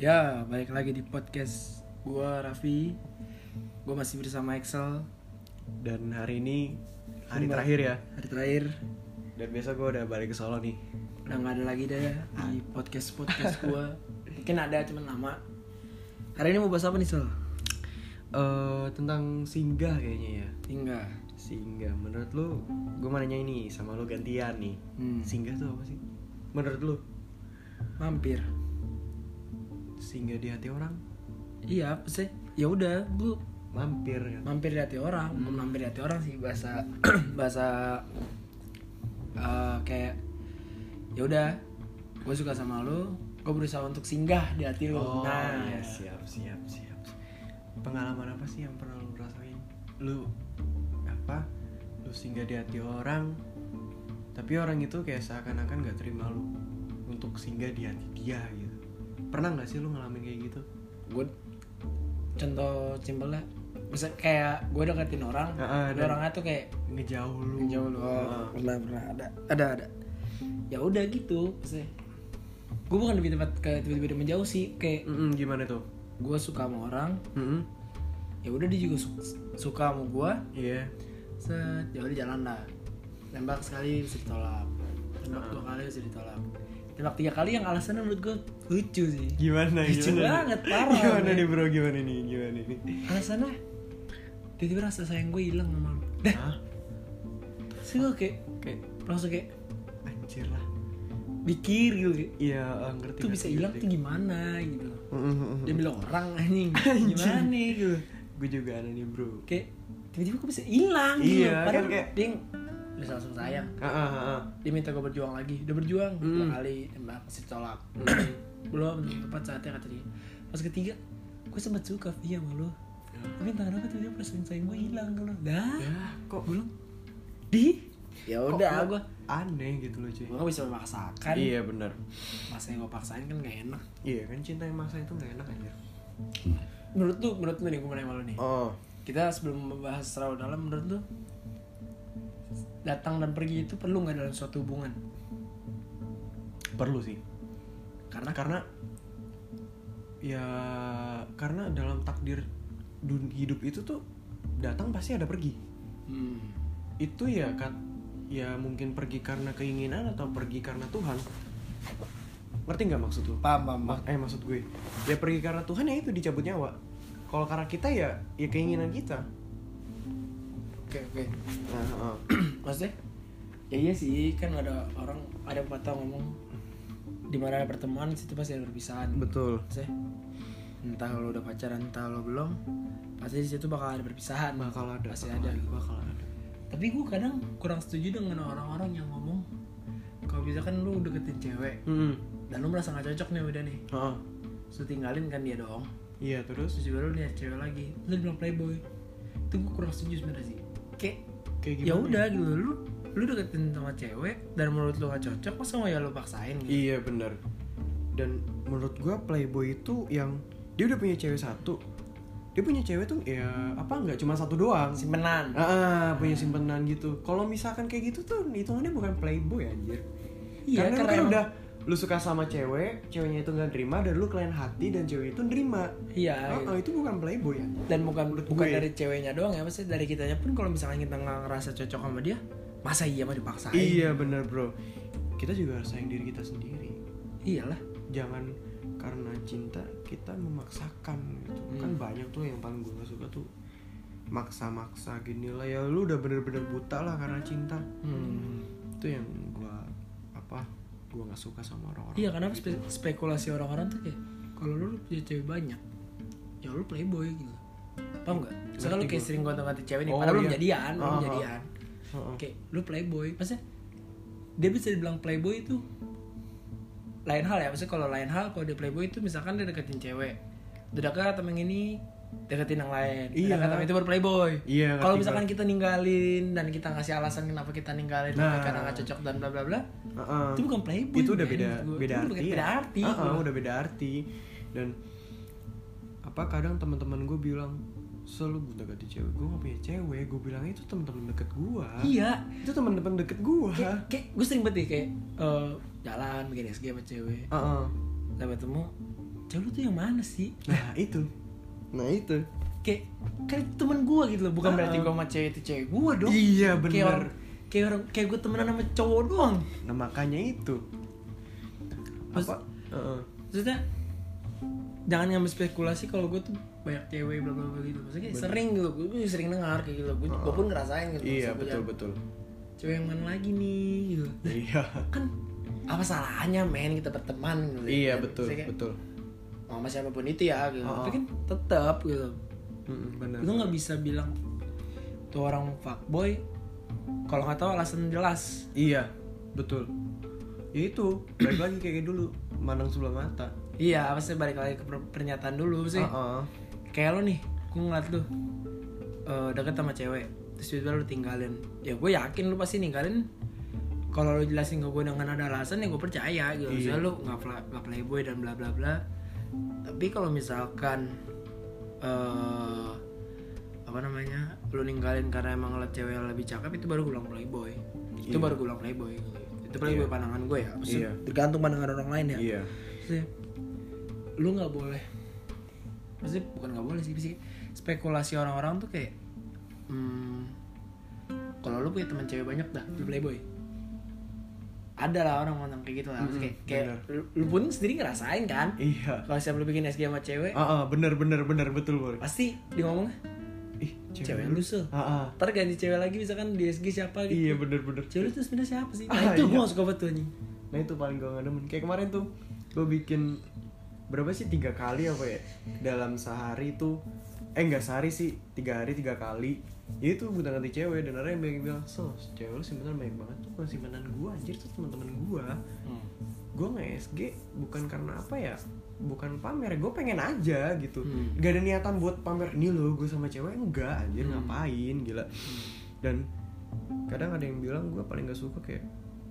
Ya, balik lagi di podcast gua Raffi. Gua masih bersama Excel Dan hari ini hari terakhir ya. hari terakhir. Dan besok gue udah balik ke Solo nih. Udah nggak ada lagi deh di podcast podcast gua. Mungkin ada cuman lama. Hari ini mau bahas apa nih Sel? Eh tentang singgah kayaknya ya. Tinggal. Singgah. Menurut lu, gue mau nanya ini sama lu gantian nih. Hmm. Singgah tuh apa sih? Menurut lu, Mampir. Singgah di hati orang? Iya apa sih? Ya udah, gua Mampir kan? mampir di hati orang. Bukan mampir di hati orang sih bahasa bahasa eh, kayak ya udah, gue suka sama lu, gue berusaha untuk singgah di hati lu. Oh, nah, iya, siap, siap, siap. Pengalaman apa sih yang pernah lu rasain? Lu apa? Lu singgah di hati orang, tapi orang itu kayak seakan-akan gak terima lu untuk singgah di hati dia gitu. Pernah nggak sih lu ngalamin kayak gitu? gue contoh simpel lah bisa kayak gue deketin orang ada dan- orangnya tuh kayak Ngejauh lu. jauh lu oh, Ah. pernah pernah ada ada ada ya udah gitu sih gue bukan lebih tempat ke tiba-tiba menjauh sih kayak Mm-mm, gimana tuh? gue suka sama orang Mm-mm. ya udah dia juga su- suka sama gue Iya. set ya udah jalan lah tembak sekali bisa ditolak tembak dua kali bisa ditolak tembak tiga kali yang alasannya menurut gue lucu sih Gimana? Lucu gimana? banget, parah, Gimana nih bro? Gimana nih? Gimana nih? alasannya tiba-tiba rasa sayang gue hilang sama lu dah Hah? sih gue kayak Kayak langsung kayak anjir lah. pikir gitu Iya, eh, ngerti. tuh bisa hilang tuh gimana gitu dia bilang orang anjing gimana gitu Gue juga ada nih bro. kayak tiba-tiba kok bisa hilang gitu Iya, padahal kan kayak- dia udah langsung sayang. Ah, ah, ah, ah. dia minta gue berjuang lagi. Udah berjuang Hmm. dua kali tembak masih tolak. Belum belum tepat saatnya kata dia. Pas ketiga gue sempat suka via sama lo. Tapi entah kenapa tiba-tiba perasaan sayang gue hilang kalau dah. Ya, kok? Belum di. Ya udah gue aneh gitu loh cuy. gue gak bisa memaksakan. Iya benar. masa yang gue paksain kan gak enak. Iya kan cinta yang maksa itu gak enak aja. menurut lu menurut lu nih gue mau nanya sama lu nih. Oh. kita sebelum membahas terlalu dalam menurut lu datang dan pergi itu perlu nggak dalam suatu hubungan Perlu sih. karena Karena ya karena dalam takdir dun hidup itu tuh datang pasti ada pergi. hmm, Itu ya kan ya mungkin pergi karena keinginan atau pergi karena Tuhan. Ngerti nggak maksud lu? paham paham paham. Ma- eh maksud gue ya pergi karena Tuhan ya itu dicabut nyawa kalau karena kita ya ya keinginan kita oke oke. Nah, uh, maksudnya? Ya iya sih kan ada orang ada pepatah ngomong di mana ada pertemuan situ pasti ada perpisahan. Betul. Maksudnya? Entah lo udah pacaran entah lo belum pasti di situ bakal ada perpisahan. Bakal ada pasti bakal ada. gitu. bakal ada. Tapi gue kadang kurang setuju dengan orang-orang yang ngomong kalau misalkan lu deketin cewek hmm. dan lu merasa gak cocok nih udah nih uh, terus lu tinggalin kan dia dong. Iya terus? Terus juga lu lihat cewek lagi terus lu bilang playboy. Itu gue kurang setuju sebenarnya sih kayak ya udah gitu. Lu lu deketin sama cewek dan menurut lu gak cocok masa mau ya lu paksain gitu? Iya benar dan menurut gua playboy itu yang dia udah punya cewek satu dia punya cewek tuh ya apa nggak cuma satu doang. Simpenan. Ah punya simpenan gitu. Kalau misalkan kayak gitu tuh hitungannya bukan playboy anjir. Iya, karena, lu karena kan udah lu suka sama cewek ceweknya itu nggak terima dan lu kalian hati dan cewek itu nerima. Iya Ah, gitu. ah, itu bukan playboy ya? Dan bukan Menurut bukan gue. dari ceweknya doang ya pasti dari kitanya pun kalau misalkan kita nggak ngerasa cocok sama dia masa iya mah dipaksain? Iya bener bro. Kita juga harus sayang diri kita sendiri. Iyalah. Jangan karena cinta kita memaksakan gitu. Hmm. kan banyak tuh yang paling gue gak suka tuh maksa-maksa gini lah. Ya lu udah bener-bener buta lah karena cinta. Hmm. itu yang gue apa gue nggak suka sama orang-orang iya karena spe- spekulasi orang-orang tuh kayak kalau lu punya cewek banyak ya lu playboy gitu. Paham nggak? Misalkan lu kayak sering gonta-ganti cewek nih Oh, padahal lu iya. jadian lu Ah, ah. jadian. Kayak lu playboy maksudnya dia bisa dibilang playboy itu lain hal ya. Maksudnya kalau lain hal kalau dia playboy itu misalkan dia deketin cewek udah dekat sama yang ini deketin yang lain Iya. Sama itu baru playboy Iya, kalau misalkan kita ninggalin dan kita ngasih alasan kenapa kita ninggalin Nah. karena nggak cocok dan bla bla bla Heeh. itu bukan playboy itu udah beda gua. beda Itu arti beda ya. arti Heeh, gua. udah beda arti dan apa kadang teman-teman gue bilang selalu gue dekati cewek gue gak punya cewek gue bilang itu teman-teman deket gue iya itu teman-teman deket gue kayak, kayak gue sering banget nih kayak eh, jalan bikin SG sama cewek Heeh. sampai ketemu cewek lu tuh yang mana sih nah itu nah itu. Kayak itu temen gue gitu loh bukan Ah. berarti gue sama cewek itu cewek gue dong. Iya, kayak bener. orang kayak orang kayak gue temenan sama cowok doang. Nah makanya itu. Terus- apa? Heeh. maksudnya jangan ngambil spekulasi kalau gue tuh banyak cewek bla bla bla gitu. Maksudnya kayak sering gitu gue sering dengar kayak gitu gue, gue pun ngerasain gitu iya betul jangan, betul. Cewek yang mana lagi nih gitu. Iya. Kan apa salahnya men kita berteman gitu. Iya Kan, betul kayak, betul sama siapa pun itu ya gitu. Oh. tapi kan tetap gitu. Mm, benar lu nggak bisa bilang tuh orang fuckboy kalau nggak tahu alasan jelas. Iya betul. Ya itu balik lagi kayak dulu mandang sebelah mata. Iya apa sih balik lagi ke per- pernyataan dulu sih Heeh. kayak lo nih gue ngeliat lu eh, deket sama cewek terus tiba lu tinggalin. Ya gue yakin lu pasti ninggalin. Kalau lu jelasin ke gue dengan ada alasan ya gue percaya gitu. Iya. Misalnya lu nggak pla- nggak playboy dan bla bla bla tapi kalau misalkan eh apa namanya lu ninggalin karena emang ngeliat cewek yang lebih cakep itu baru gue bilang playboy. Itu Iya. baru gue bilang playboy itu playboy Iya. pandangan gue ya. Iya. tergantung pandangan orang lain ya. Iya. Maksudnya, lu nggak boleh maksudnya bukan nggak boleh sih sih. Spekulasi orang-orang tuh kayak hmm, kalau lu punya teman cewek banyak dah di playboy ada lah orang ngomong kayak gitu lah. Maksudnya kayak, Mm, kayak lu, lu pun sendiri ngerasain kan? Iya. Kalau siapa lu bikin SG sama cewek? Ah ah, bener bener bener betul bro pasti dia ngomong ih cewek lu. sel ah ah. ntar ganti cewek lagi misalkan di SG siapa gitu. Iya bener bener. Cewek lu tuh sebenarnya siapa sih? Nah Ah, itu iya. gue gak suka betul anjing. Nah itu paling gue gak demen. Kayak kemarin tuh gue bikin berapa sih? Tiga kali apa ya? Dalam sehari tuh eh enggak sehari sih tiga hari tiga kali ya itu gue ganti cewek dan ada yang banyak bilang so cewek lu simpanan banyak banget tuh bukan simpanan gue anjir tuh teman-teman gue Hmm. gue nge SG bukan karena apa ya bukan pamer gue pengen aja gitu. Hmm. gak ada niatan buat pamer ini loh gue sama cewek enggak anjir Hmm. ngapain? Gila. Dan kadang ada yang bilang gue paling gak suka kayak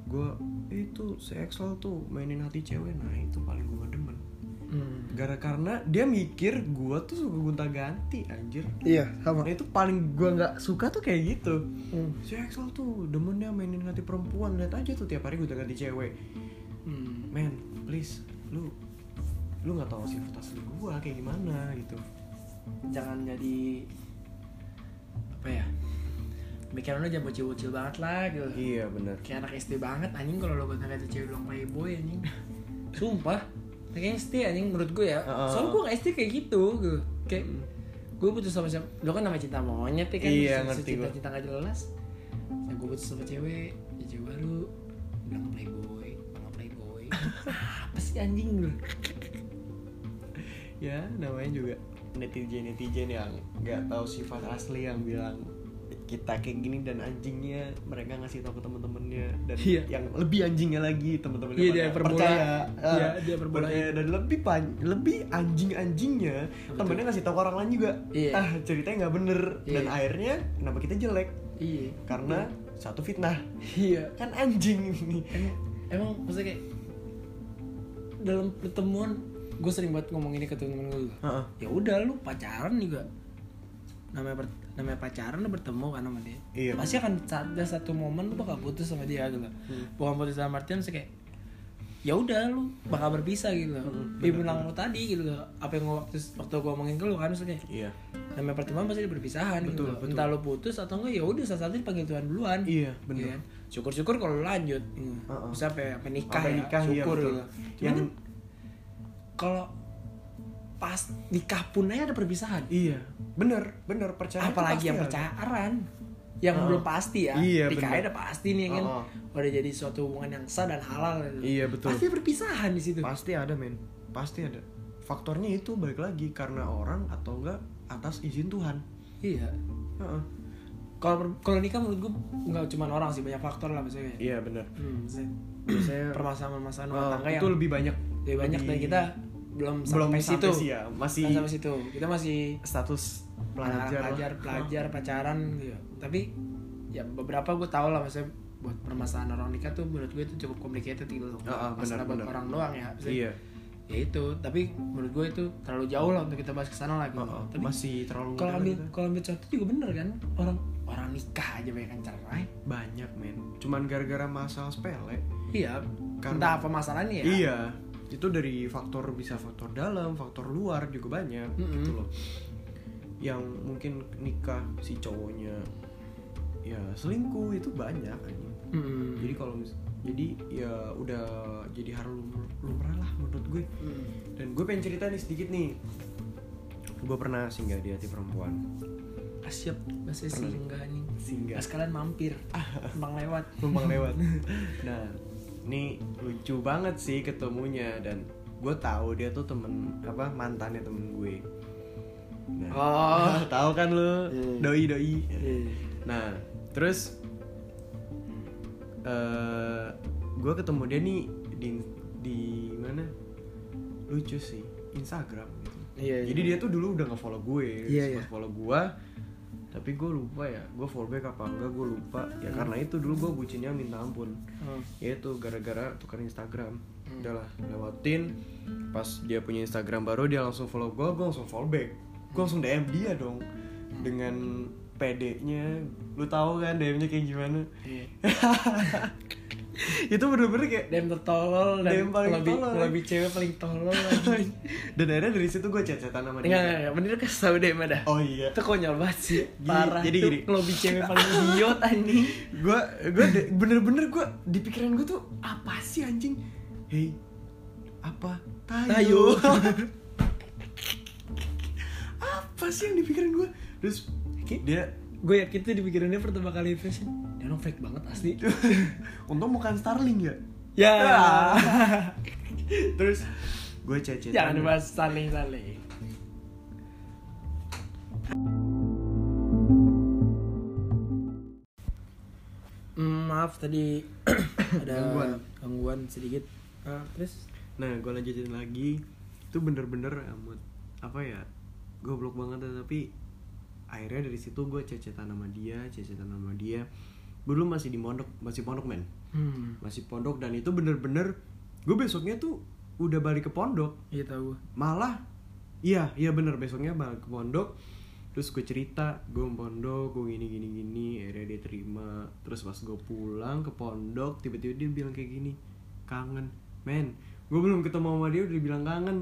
gue itu Excel tuh mainin hati cewek. Nah itu paling gue demen Hmm. gara karena dia mikir gue tuh suka gonta ganti anjir. Iya sama. Nah itu paling gue nggak suka tuh kayak gitu. Hmm. si Excel tuh demennya mainin hati perempuan. Lihat aja tuh tiap hari gonta ganti cewek. Hmm. man please lu lu nggak tahu sifat asli gua kayak gimana gitu. Jangan jadi apa ya pikiran lu jangan bocil-bocil banget lah gitu. Iya benar kayak anak SD banget anjing kalau lo kata kata cewek bilang playboy anjing. Sumpah kayak SD anjing menurut gue ya. Heeh. soalnya gue nggak SD kayak gitu gitu kayak gue putus sama siapa lo kan nama cinta monyet ya kan? Iya, ngerti cinta cinta gak jelas. Ya gue putus sama cewek ya cewek baru bilang playboy bilang playboy. Apa sih anjing lu? Ya namanya juga netizen netizen yang nggak tahu sifat asli yang bilang kita kayak gini dan anjingnya mereka ngasih tahu ke temen-temennya dan Iya. yang lebih anjingnya lagi temen-temennya Iya, dia percaya. Iya, Ah, dia percaya. dan lebih pan lebih anjing anjingnya temennya ngasih tahu ke orang lain juga. Iya. ah ceritanya nggak bener. Dan Iya. akhirnya kenapa kita jelek? Iya. Karena satu fitnah. Iya. Kan anjing ini. Emang emang maksudnya kayak dalam pertemuan gue sering banget ngomong ini ke temen-temen gue Heeh. ya udah lu pacaran juga. Namanya namanya pacaran lu bertemu kan sama dia Iya. pasti akan ada satu momen lu bakal putus sama dia gitu Hmm. bukan putus dalam artian sih kayak ya udah lu bakal berpisah gitu Hmm, dia bilang lu tadi gitu loh apa yang gua waktu waktu gua ngomongin ke lu kan maksudnya iya namanya pertemuan pasti ada perpisahan gitu Betul, loh. betul. entah lu putus atau enggak ya udah saat satu dipanggil Tuhan duluan Iya, bener. Iya kan? syukur-syukur kalau lu lanjut Heeh. bisa apa ya, apa nikah ya nikah, iya, syukur betul. gitu Cuman Yang- kan kalau pas nikah pun aja ada perpisahan. Iya bener bener percaya apalagi yang pacaran yang Heeh. belum pasti ya. Iya, nikah ada pasti nih kan? Heeh. udah jadi suatu hubungan yang sah dan halal. Iya, betul. pasti ada perpisahan di situ. Pasti ada men. Pasti ada. Faktornya itu balik lagi karena orang atau enggak atas izin Tuhan. Iya. Kalau per- kalau nikah menurut gue nggak cuma orang sih banyak faktor lah maksudnya. Iya bener. Hmm, biasanya permasalahan-permasalahan rumah eh, tangga itu yang lebih banyak lebih banyak dan kita belum belum sampai situ. sih ya. Masih Belum sampai situ. Kita masih status pelajar pelajar pelajar, pelajar pacaran gitu. Tapi ya beberapa gue tau lah maksudnya buat permasalahan orang nikah tuh menurut gue itu cukup complicated gitu loh. Ah, ah, masalah benar, buat benar. orang doang ya. Maksudnya, iya. ya itu. Tapi menurut gue itu terlalu jauh lah untuk kita bahas ke sana lagi Heeh, tapi masih terlalu kalau ambil kita. kalau ambil contoh juga bener kan? Orang orang nikah aja banyak yang cerai. Banyak men. Cuman gara-gara masalah sepele. Iya Karena- entah apa masalahnya ya. Iya itu dari faktor bisa faktor dalam faktor luar juga banyak Mm-mm. gitu loh. Yang mungkin nikah si cowoknya ya selingkuh itu banyak anjing. Mm-mm. jadi kalau jadi ya udah jadi lumr- lumrah lah menurut gue. Mm. dan gue pengen cerita nih sedikit nih. Gue pernah singgah di hati perempuan. Siap masih singgah nih singgah. Sekalian mampir. Bang lewat. Numpang lewat. Nah ini lucu banget sih ketemunya dan gue tahu dia tuh temen apa mantannya temen gue nah Oh tahu kan lu Iya. doi doi Iya. nah terus eh gue ketemu dia nih di di mana lucu sih Instagram gitu Iya, jadi iya. dia tuh dulu udah nge follow gue Iya, sempat iya. follow gue tapi gue lupa ya gue follow back apa enggak gue lupa. Ya karena itu dulu gue bucinnya minta ampun. Hmm. ya itu gara-gara tukar Instagram. Hmm. udahlah lewatin. Pas dia punya Instagram baru dia langsung follow gue gue langsung follow back gue langsung DM dia dong dengan PD-nya lu tahu kan DM-nya kayak gimana? Iya. itu bener-bener kayak Dem tertolol dan Dem paling lebih tolol. lebih cewek paling tolol lagi. dan akhirnya dari situ gue chat-chatan sama dia enggak, enggak, bener kasih tau Dem ada. oh iya Itu konyol banget sih, Gini, parah. jadi gini. lebih cewek paling idiot anjing. gue gue bener-bener gue di pikiran gue tuh apa sih anjing hei apa tayo, Tayo. apa sih yang di pikiran gue terus dia Gue yakin tuh di pikirannya pertama kali fashion. Dia orang fake banget asli. untung bukan Starling ya ya. terus gue chat Jangan dibahas saling-saling. Hmm, maaf tadi ada Gangguan. gangguan sedikit. Ah, terus nah gue lanjutin lagi itu bener-bener amat apa ya goblok banget tapi akhirnya dari situ gue cecetan sama dia cecetan sama dia. Gue dulu masih di pondok masih pondok men. Hmm, masih pondok dan itu bener-bener gue besoknya tuh udah balik ke pondok. Iya tahu. malah iya iya bener besoknya balik ke pondok. Terus gue cerita gue pondok gue gini gini gini akhirnya dia terima. Terus pas gue pulang ke pondok tiba-tiba dia bilang kayak gini kangen. Men gue belum ketemu sama dia udah bilang kangen.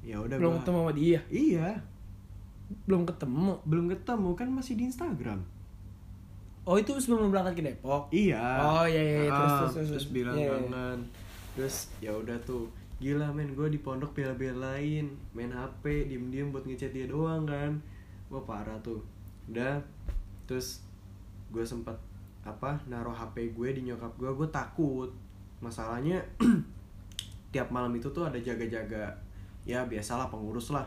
Ya udah Belum gua- ketemu sama dia. iya Belum ketemu. belum ketemu kan masih di Instagram. Oh, itu sebelum berangkat ke Depok. iya. Oh, iya, iya, iya. Terus, Ah, terus, terus, terus. bilang Iya, iya. kangen. Terus ya udah tuh. Gila men gue di pondok bela-belain. Main HP diem-diem buat ngechat dia doang kan. Wah parah tuh. Udah. Terus gue sempet apa naruh HP gue di nyokap gue gue takut. Masalahnya tiap malam itu tuh ada jaga-jaga. Ya biasalah pengurus lah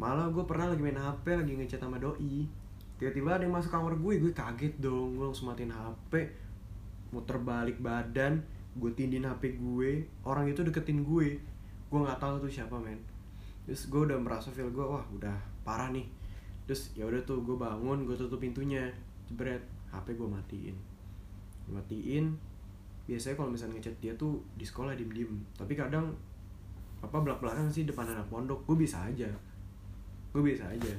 malah gue pernah lagi main HP lagi ngechat sama doi. Tiba-tiba ada yang masuk kamar gue gue kaget dong. Gue langsung matiin HP muter balik badan gue tindin HP gue. Orang itu deketin gue. Gue nggak tahu tuh siapa men. Terus gue udah merasa feel gue wah udah parah nih. Terus ya udah tuh gue bangun gue tutup pintunya. Jebret HP gue matiin. Matiin. Biasanya kalau misalnya ngechat dia tuh di sekolah diem diem tapi kadang apa belak belakan sih depan anak pondok. Gue bisa aja gue bisa aja.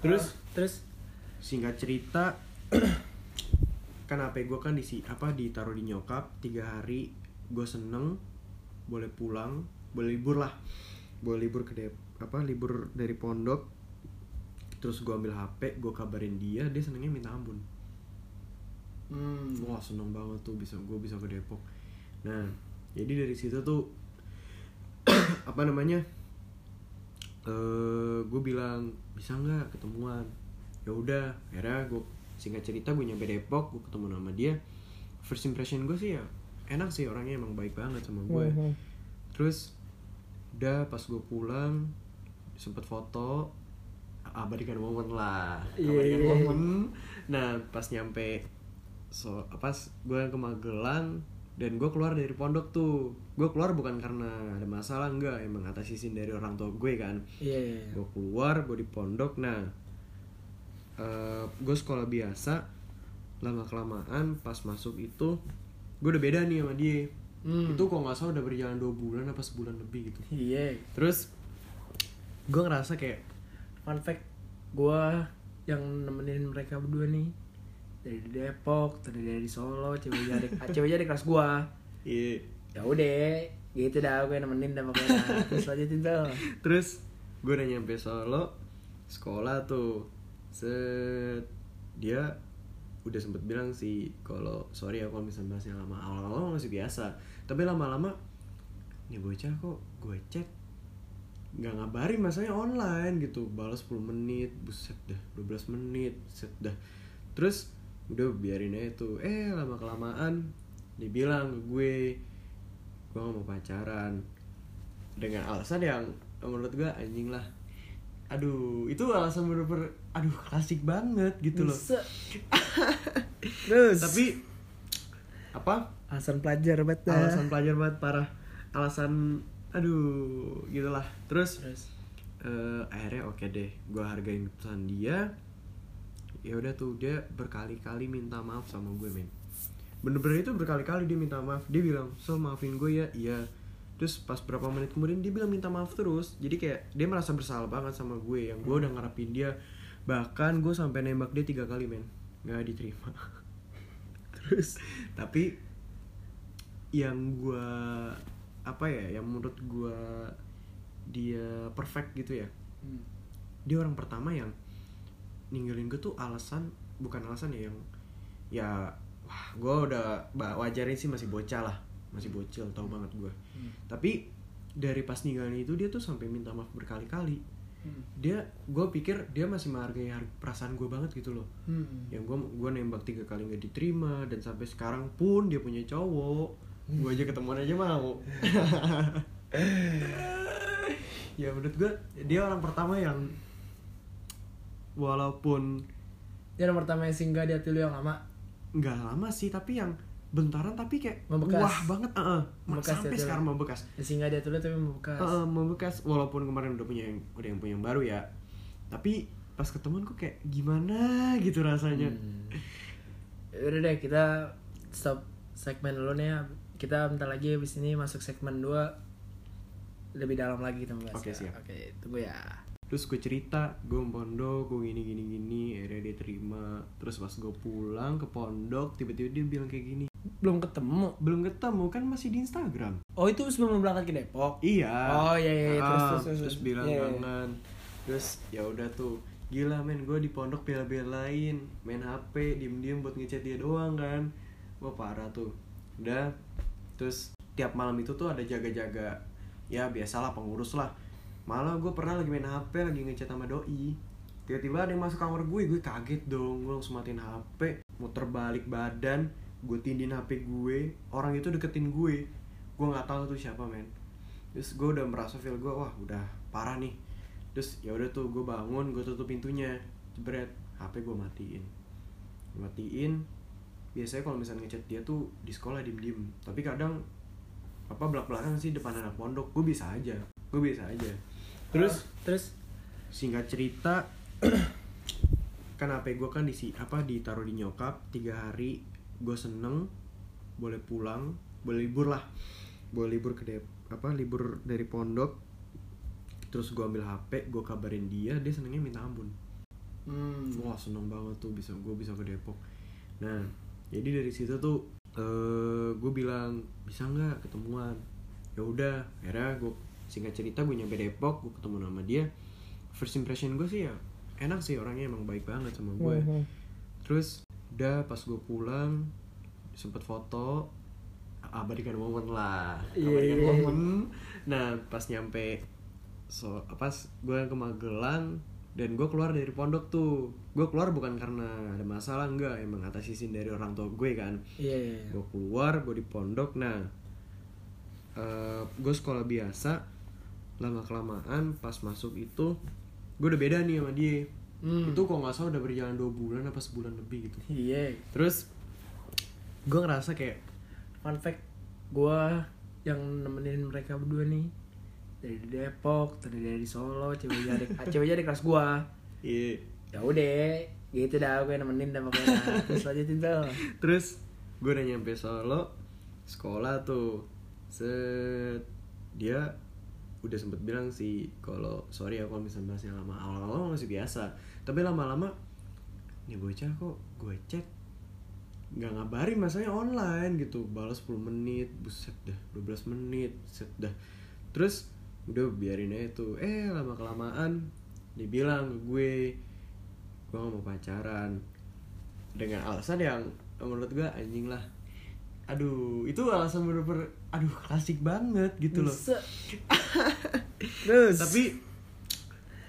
Terus? Terus? Singkat cerita kan HP gue kan di apa ditaruh di nyokap tiga hari gue seneng boleh pulang boleh libur lah. Boleh libur ke Dep apa libur dari pondok. Terus gue ambil HP gue kabarin dia dia senengnya minta ampun. Hmm, wah seneng banget tuh bisa gue bisa ke Depok. Nah jadi dari situ tuh apa namanya eh gue bilang bisa nggak ketemuan? Ya udah akhirnya gue singkat cerita gue nyampe Depok gue ketemu sama dia. First impression gue sih ya enak sih orangnya emang baik banget sama gue Mhm. terus udah pas gue pulang sempet foto abadikan momen lah. Iya, abadikan iya. momen. Nah pas nyampe so pas gue ke Magelang dan gue keluar dari pondok tuh. Gue keluar bukan karena ada masalah enggak. Emang atas izin dari orang tua gue kan. Iya iya, iya. gue keluar gue di pondok. Nah gue sekolah biasa lama kelamaan pas masuk itu gue udah beda nih sama dia. Hmm. itu kok nggak salah udah berjalan dua bulan apa sebulan lebih gitu. Iya. Terus gue ngerasa kayak fun fact gue yang nemenin mereka berdua nih dari Depok dari dari Solo ceweknya adik ah, ceweknya adik kelas gue iya. Ya udah gitu dah gue nemenin dah pokoknya. Terus lanjutin tuh terus gue udah nyampe Solo sekolah tuh. Set dia udah sempet bilang sih kalau sorry ya kalau misalnya bahasnya lama awal-awal masih biasa. Tapi lama-lama nih bocah kok gue chat nggak ngabarin masanya online gitu. Balas 10 menit buset dah 12 menit set dah. Terus udah biarin aja tuh. Eh lama kelamaan dibilang ke gue gue gak mau pacaran. Dengan alasan yang menurut gue anjing lah. Aduh itu alasan bener-bener aduh klasik banget gitu loh. Terus? Tapi apa? Alasan pelajar bet dah. alasan pelajar banget parah. Alasan aduh gitulah. Terus terus? eh, akhirnya oke deh gue hargain keputusan dia ya udah tuh dia berkali-kali minta maaf sama gue men. Bener-bener itu berkali-kali dia minta maaf. Dia bilang so maafin gue ya? Iya. Terus pas berapa menit kemudian dia bilang minta maaf terus. Jadi kayak dia merasa bersalah banget sama gue yang gue udah ngarepin dia. Bahkan gue sampai nembak dia tiga kali men. Nggak diterima. Terus tapi yang gue apa ya yang menurut gue dia perfect gitu ya. Hmm. dia orang pertama yang ninggalin gue tuh alasan bukan alasan ya yang ya wah gue udah wajarin sih masih bocah lah masih bocil tau banget gue Hmm. tapi dari pas ninggalin itu dia tuh sampai minta maaf berkali-kali Hmm. dia gue pikir dia masih menghargai har- perasaan gue banget gitu loh Hmm. yang gue gua nembak tiga kali nggak diterima dan sampai sekarang pun dia punya cowok gue aja ketemuan aja mau ya menurut gue dia orang pertama yang walaupun Dia nomor pertama yang singgah di hati lu yang lama nggak lama sih tapi yang bentaran tapi kayak Membekas. wah banget uh, Membekas sampai ya, sekarang membekas singgah di hati lu tapi membekas Uh, membekas walaupun kemarin udah punya yang udah yang punya yang baru ya tapi pas ketemuan kok kayak gimana gitu rasanya Hmm. Udah deh kita stop segmen dulu nih ya. Kita bentar lagi habis ini masuk segmen 2 lebih dalam lagi kita membahas. Oke, siap. Oke, tunggu ya. Terus gue cerita gue pondok gue gini gini gini akhirnya dia terima. Terus pas gue pulang ke pondok tiba-tiba dia bilang kayak gini. Belum ketemu. belum ketemu kan masih di Instagram. Oh, itu sebelum lu berangkat ke Depok. iya. Oh, iya, iya, iya. Terus, Ah, terus, terus, terus. bilang Iya, iya. kangen. Terus ya udah tuh. Gila men gue di pondok bela-belain. Main HP diem-diem buat ngechat dia doang kan. Wah parah tuh. Udah. Terus tiap malam itu tuh ada jaga-jaga. Ya biasalah pengurus lah malah gue pernah lagi main HP lagi ngechat sama doi. Tiba-tiba ada yang masuk kamar gue gue kaget dong. Gue langsung matiin HP muter balik badan gue tindin HP gue orang itu deketin gue gue nggak tahu tuh siapa men. Terus gue udah merasa feel gue wah udah parah nih. Terus ya udah tuh gue bangun gue tutup pintunya. Jebret HP gue matiin. Matiin. Biasanya kalau misalnya ngechat dia tuh di sekolah diem diem tapi kadang apa belak belakan sih depan anak pondok. Gue bisa aja. Gue bisa aja terus? Terus? Singkat cerita kan HP gue kan di apa ditaruh di nyokap tiga hari gue seneng boleh pulang boleh libur lah. Boleh libur ke Dep apa libur dari pondok. Terus gue ambil HP gue kabarin dia dia senengnya minta ampun. Hmm. wah seneng banget tuh bisa gue bisa ke Depok. Nah jadi dari situ tuh eh gue bilang bisa nggak ketemuan? Ya udah akhirnya gue singkat cerita gue nyampe Depok gue ketemu sama dia. First impression gue sih ya enak sih orangnya emang baik banget sama gue Hmm. terus udah pas gue pulang sempet foto abadikan momen lah. Iya, abadikan iya. momen. Nah pas nyampe so pas gue ke Magelang dan gue keluar dari pondok tuh. Gue keluar bukan karena ada masalah enggak. Emang atas izin dari orang tua gue kan. Iya, iya, gue keluar gue di pondok. Nah gue sekolah biasa lama kelamaan pas masuk itu gue udah beda nih sama dia Hmm. itu kok nggak salah udah berjalan dua bulan apa sebulan lebih gitu Iya. terus gue ngerasa kayak Fun fact, gua yang nemenin mereka berdua nih dari Depok, dari dari Solo, ceweknya di ceweknya di kelas gua. iya Ya udah, gitu dah gue nemenin dah pokoknya. Terus lanjutin tuh. terus gue udah nyampe Solo sekolah tuh set dia udah sempet bilang sih kalau sorry ya kalau misalnya bahasnya lama awal-awal masih biasa. Tapi lama-lama nih bocah kok gue chat nggak ngabarin masalahnya online gitu. Balas 10 menit buset dah 12 menit buset dah. Terus udah biarin aja tuh. Eh lama kelamaan dibilang gue gue gak mau pacaran. Dengan alasan yang menurut gue anjing lah. Aduh itu alasan bener-bener aduh klasik banget gitu loh. Terus? Tapi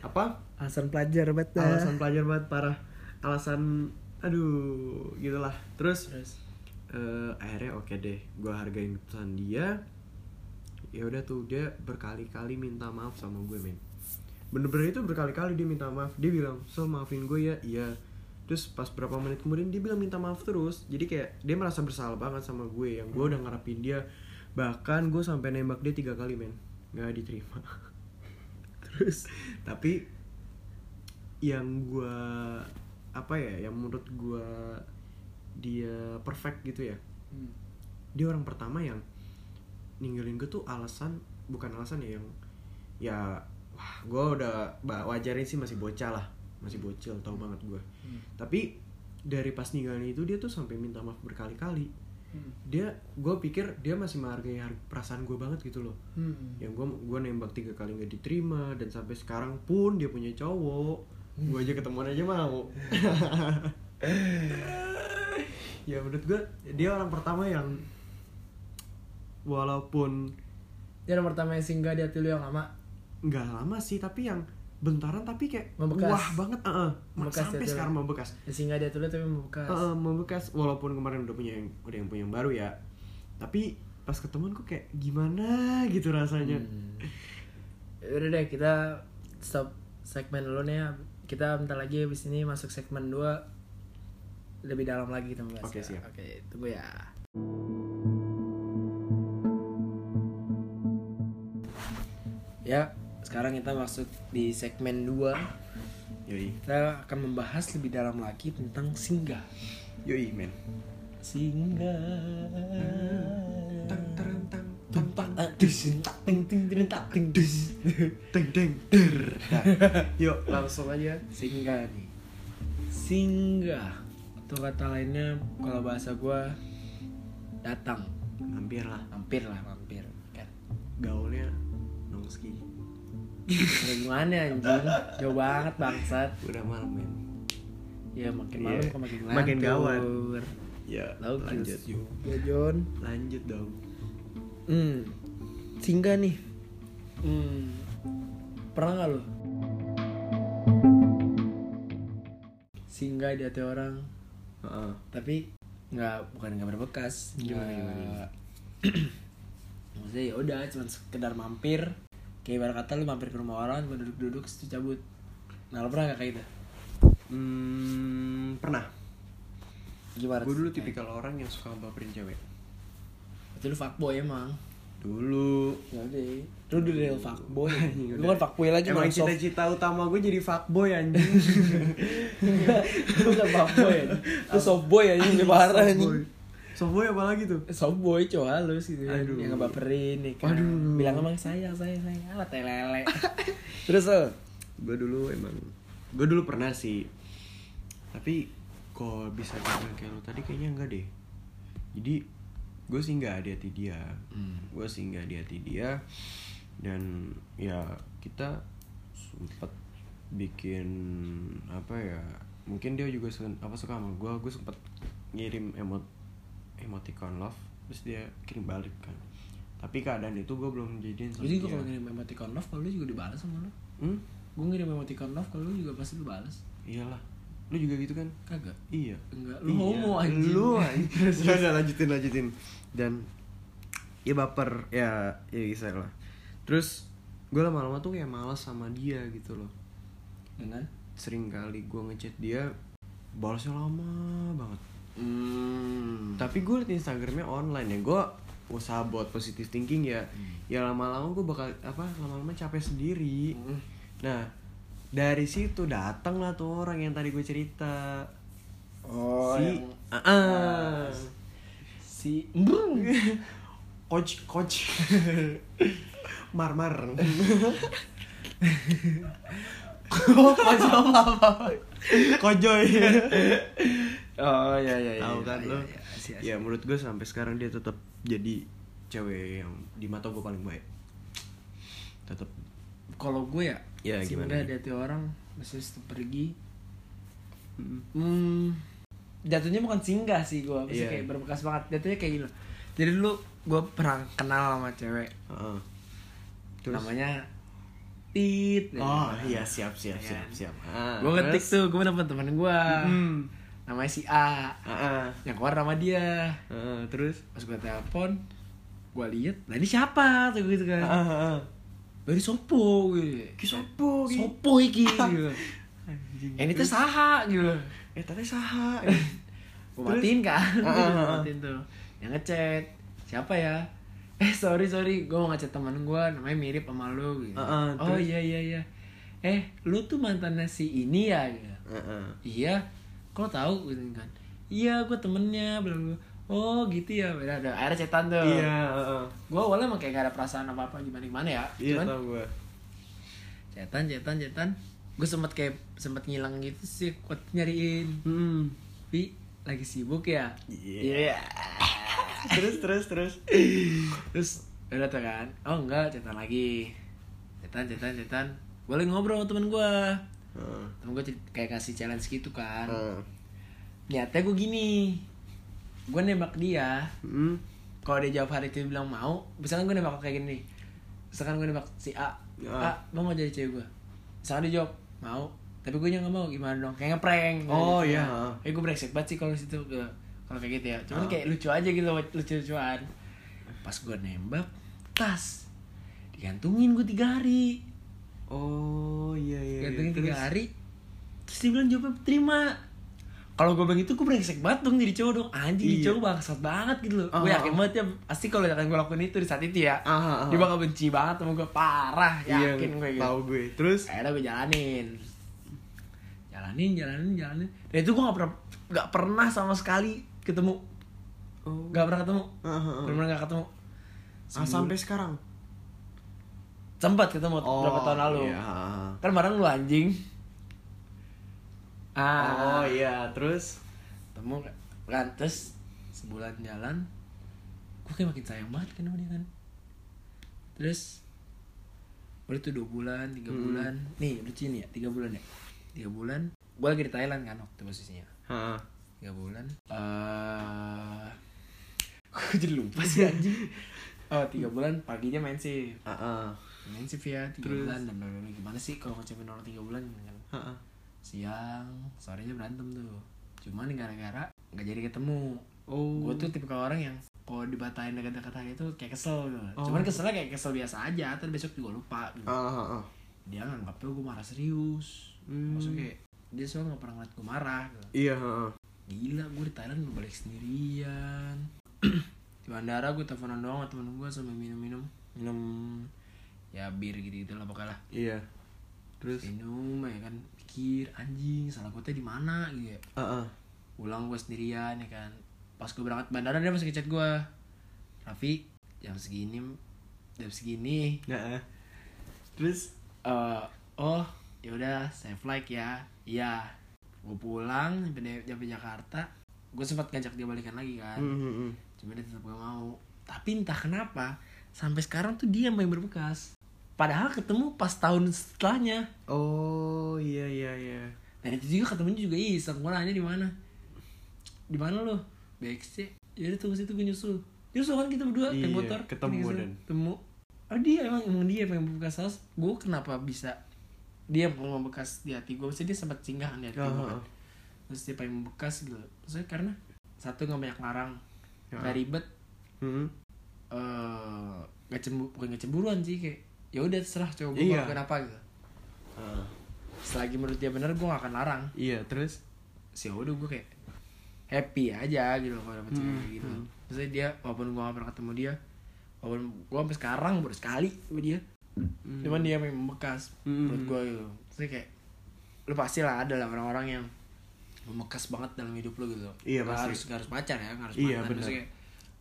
apa? Alasan pelajar banget dah. alasan pelajar banget parah. Alasan aduh gitulah. Terus terus? eh, akhirnya oke deh gue hargain keputusan dia. Ya udah tuh dia berkali-kali minta maaf sama gue men. Bener-bener itu berkali-kali dia minta maaf. Dia bilang so maafin gue ya? Iya. Terus pas berapa menit kemudian dia bilang minta maaf terus. Jadi kayak dia merasa bersalah banget sama gue. Yang gue udah ngarepin dia bahkan gue sampai nembak dia tiga kali men. Nggak diterima. Terus tapi yang gue apa ya yang menurut gue dia perfect gitu ya. Hmm. dia orang pertama yang ninggalin gue tuh alasan bukan alasan ya yang ya wah gue udah wajarin sih masih bocah lah. Masih bocil tau banget gue Hmm. tapi dari pas ninggalin itu dia tuh sampai minta maaf berkali-kali Hmm. dia gue pikir dia masih menghargai har- perasaan gue banget gitu loh Hmm. yang gue gue nembak tiga kali nggak diterima dan sampai sekarang pun dia punya cowok gue aja ketemuan aja mau ya menurut gue dia orang pertama yang walaupun Dia nomor pertama yang singgah di hati lu yang lama nggak lama sih tapi yang bentaran tapi kayak Membekas. wah banget uh, Membekas sampai ya, sekarang membekas yang singgah di hati lu tapi membekas Uh, membekas walaupun kemarin udah punya yang udah yang punya yang baru ya tapi pas ketemuan kok kayak gimana gitu rasanya Hmm. Udah deh kita stop segmen dulu nih ya. Kita bentar lagi habis ini masuk segmen 2 lebih dalam lagi kita membahas. Oke, siap. Oke, tunggu ya. Ya, sekarang kita masuk di segmen 2 yoi. Kita akan membahas lebih dalam lagi tentang singgah. Yoi men. Singgah. Tang terang tang Tumpak adus tak ting ting ting tak ting dus. Teng teng der. Nah, yuk langsung aja. Singgah nih. Singgah. Atau kata lainnya kalau bahasa gua datang. Hampir lah. Mampir lah mampir kan gaulnya nongski gimana anjing? Jauh banget bangsat. Udah malam men. Ya makin Iya. malam kok makin Makin gawat. ya Lalu lanjut. ya John lanjut dong. Hmm. Singgah nih. Hmm. Pernah nggak lo? Singgah di hati orang. Heeh. tapi nggak bukan nggak berbekas. Gimana, gimana? maksudnya ya udah cuma sekedar mampir kayak ibarat kata lu mampir ke rumah orang cuma duduk-duduk terus cabut nah lo pernah gak kayak gitu? Hmm, pernah. Gimana? Gue dulu tipikal orang yang suka baperin cewek. Itu lu fuckboy emang? Dulu. Ya udah. Lu dulu real fuckboy. Anjing, lu kan fuckboy lagi emang cita-cita utama gue jadi fuckboy anjing. Lu kan fuckboy ya lu softboy aja lebih parah anjing Softboy apa lagi tuh? softboy cowok halus gitu kan Aduh. yang ngebaperin nih kan Waduh. bilang emang sayang sayang sayang alat lele terus lo Gue dulu emang Gue dulu pernah sih Tapi Kok bisa dibilang kayak lo tadi kayaknya enggak deh Jadi Gue sih nggak di hati dia Hmm. Gue sih nggak di hati dia Dan Ya Kita Sempet Bikin Apa ya Mungkin dia juga sen- apa suka sama gue Gue sempet Ngirim emot Emoticon love Terus dia kirim balik kan. Tapi keadaan itu gue belum jadian sama Jadi gue kalau ngirim emoticon love kalau lu juga dibalas sama lu? Hmm? Gue ngirim emoticon love kalau lu juga pasti lu balas Iyalah. Lu juga gitu kan? Kagak. Iya. Enggak, lu Iya, homo anjing. Lu anjing. Udah lanjutin lanjutin. Dan Ya baper. Ya Ya bisa lah. Terus Gue lama-lama tuh kayak males sama dia gitu loh. Dengan? Sering kali gue ngechat dia Balasnya lama banget Hmm. Tapi gue liat Instagramnya online ya. Gue usaha buat positive thinking ya. Ya lama-lama gue bakal Apa Lama-lama capek sendiri. Hmm. Nah dari situ datang lah tuh orang yang tadi gue cerita. Oh si yang Ah, ah. Si Brung coach coach mar mar Oh, apa? Apa kojoy oh iya iya iya tahu kan iya, lo iya, Asia. ya menurut gue sampai sekarang dia tetap jadi cewek yang di mata gue paling baik tetap kalau gue ya Ya, gimana? di hati orang maksudnya setelah pergi Mm. hmm, jatuhnya bukan singgah sih gue maksudnya Iya. kayak berbekas banget jatuhnya kayak gini jadi dulu gue pernah kenal sama cewek Heeh. Terus? namanya Tit oh iya siap siap Ya siap kan? siap ah, gue ngetik tuh gue dapet temen gue Mm. Namanya si A. Ah, ah. yang keluar nama dia. Ah, terus? Pas gue telepon gue lihat lah ini siapa? Tuh gitu kan. Ah, ah. dari sopo gitu. Ki sopo ki? sopo iki gitu. Anjing. ini tuh saha gitu. Eh tadi saha. Gue matiin kan. Ah, ah. matiin tuh. Yang ngechat siapa ya? Eh sorry sorry. Gue mau ngechat teman gue namanya mirip sama lu gitu. Ah, ah, oh iya iya iya. Eh lu tuh mantannya si ini ya? Gitu. Heeh. iya kok tahu? Gitu kan. Iya gue temennya. Bla bla oh gitu ya. Beda ada akhirnya chatan tuh. Iya heeh. gue awalnya emang kayak gak ada perasaan apa apa gimana gimana ya iya cuman tau gue chatan chatan chatan gue sempet kayak sempet ngilang gitu sih kuat nyariin. Hmm. Pi lagi sibuk ya? Iya. terus terus terus. Terus udah tuh kan. Oh enggak chatan lagi. Chatan chatan gue lagi ngobrol sama temen gue Heeh. temen gue kayak kasih challenge gitu kan Heeh. niatnya gue gini gue nembak dia Hmm. kalau dia jawab hari itu bilang mau misalkan gue nembak kayak gini misalkan gue nembak si A Ah. A mau jadi cewek gue misalkan dia jawab mau tapi gue nggak mau gimana dong kayak ngeprank Oh, gitu. iya. eh gue brengsek banget sih kalau situ ke kalau kayak gitu ya cuman Ah. kayak lucu aja gitu lucu-lucuan pas gue nembak tas digantungin gue tiga hari oh iya iya iya. gantungin tiga hari. Terus dia bilang jawabnya terima. Kalau gue bilang itu gue brengsek banget dong jadi cowok dong. Anjing jadi Iya. cowok bangsat banget gitu loh. Ah, gue yakin ah. banget ya pasti kalau akan gue lakuin itu di saat itu ya. Ah. dia bakal benci banget sama gue parah Iya, yakin gue gitu. tahu gue terus? Akhirnya gue jalanin. Jalanin jalanin jalanin. Dan itu gue gak pernah gak pernah sama sekali ketemu. Oh. Gak pernah ketemu. Ah. benar-benar gak ketemu. Ah, sampai sekarang sempat ketemu berapa tahun lalu. iya. kan bareng lu anjing. Ah. oh iya terus? Temu kan terus sebulan jalan gue kayak makin sayang banget kan sama dia kan. Terus udah tuh dua bulan tiga Hmm. bulan. Nih lucu nih ya tiga bulan ya. Tiga bulan gue lagi di Thailand kan waktu posisinya. Heeh. tiga bulan eh gue jadi lupa sih anjing. Oh tiga bulan paginya main sih Ah, ah. Main sih ya tiga Terus? bulan dan bla, bla, bla. gimana sih kalau ngecapin orang tiga bulan kan ah. siang sorenya berantem tuh cuman gara-gara nggak jadi ketemu oh gue tuh tipe orang yang kalau dibatain dekat-dekat hari itu kayak kesel gitu. Oh. cuman keselnya kayak kesel biasa aja terus besok juga lupa gitu. Ah, ah, ah. dia nganggapnya gue marah serius Hmm. maksudnya kayak dia soalnya nggak pernah ngeliat gue marah gitu. iya heeh. gila gue di Thailand gue balik sendirian di bandara gue teleponan doang sama temen gue sambil minum-minum minum ya bir gitu-gitu lah pokoknya lah. Iya. Terus? Minum ya kan. Pikir anjing salah gue teh di mana gitu ya. Ah, ah. pulang gue sendirian ya kan. Pas gue berangkat bandara dia masih ngechat gue Raffi jam segini jam segini. Nah, ah. terus? Eh oh ya udah saya flight ya. Iya. Gue pulang sampai sampai Jakarta. Gue sempat ngajak dia balikan lagi kan. Hmm, hmm, cuma dia tetap gak mau. Tapi entah kenapa sampai sekarang tuh dia yang berbekas padahal ketemu pas tahun setelahnya. Oh iya iya iya. Dan itu juga ketemunya juga iseng gue nanya di mana. Di mana lo BXC ya udah tunggu situ gue nyusul. Nyusul kan kita berdua naik Iya, motor. ketemu Gini, dan- ketemu. Oh dia emang emang dia yang membekas saus. Gue kenapa bisa dia yang membekas di hati gue maksudnya dia sempat singgah di hati Ah, gue kan. Terus dia pengen membekas gitu. Maksudnya karena satu nggak banyak larang. Ya. nggak ribet. Hmm. eh nggak cemburu bukan nggak cemburuan sih kayak ya udah terserah coba gue Iya. ngelakuin apa gitu Ah. selagi menurut dia benar gue gak akan larang iya terus sih udah gue kayak happy aja gitu kalau dapet cewek Hmm, kayak gitu hmm. maksudnya dia walaupun gue gak pernah ketemu dia walaupun gue sampai sekarang baru sekali sama dia Hmm. cuman dia memang membekas Hmm. menurut gue gitu maksudnya kayak lu pasti lah ada lah orang-orang yang membekas banget dalam hidup lu gitu Iya, pasti. harus harus pacar ya harus Iya, mantan. Maksudnya kayak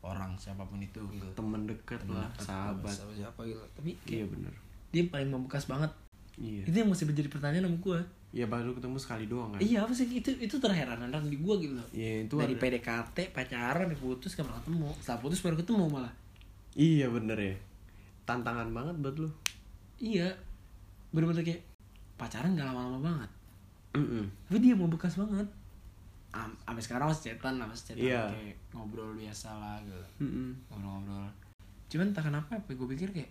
orang siapa pun itu. Gitu teman dekat Temen lah dekat, sahabat. siapa siapa gitu tapi iya kayak bener. dia paling membekas banget. Iya. Itu yang masih menjadi pertanyaan sama gue ya baru ketemu sekali doang kan? Iya apa sih? Itu itu terheran-heran di gue gitu. Loh Iya, itu dari ada- PDKT pacaran putus gak pernah ketemu. Setelah putus baru ketemu malah. Iya bener ya. Tantangan banget buat lu. Iya. Bener-bener kayak pacaran gak lama-lama banget. Mm-mm. tapi dia mau bekas banget Am sampai sekarang masih chatan lah masih chatan Iya. kayak ngobrol biasa lah gitu. Ngobrol-ngobrol. Cuman entah kenapa apa gue pikir kayak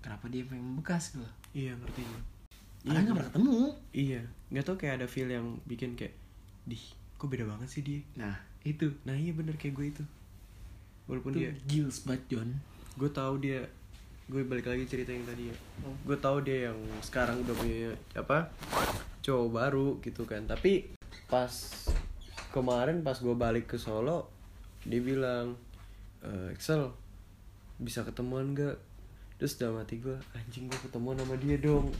kenapa dia pengen membekas gitu. Iya ngerti gue Padahal nggak pernah ketemu. Iya nggak tau kayak ada feel yang bikin kayak dih kok beda banget sih dia? Nah. Itu. Nah iya bener kayak gue itu. Walaupun itu dia gils banget John. Gue tahu dia gue balik lagi cerita yang tadi ya. Gue tahu dia yang sekarang udah punya apa cowok baru gitu kan. Tapi pas kemarin pas gue balik ke Solo dia bilang "Eh, Excel bisa ketemuan gak terus dalam hati gue anjing gue ketemuan sama dia dong.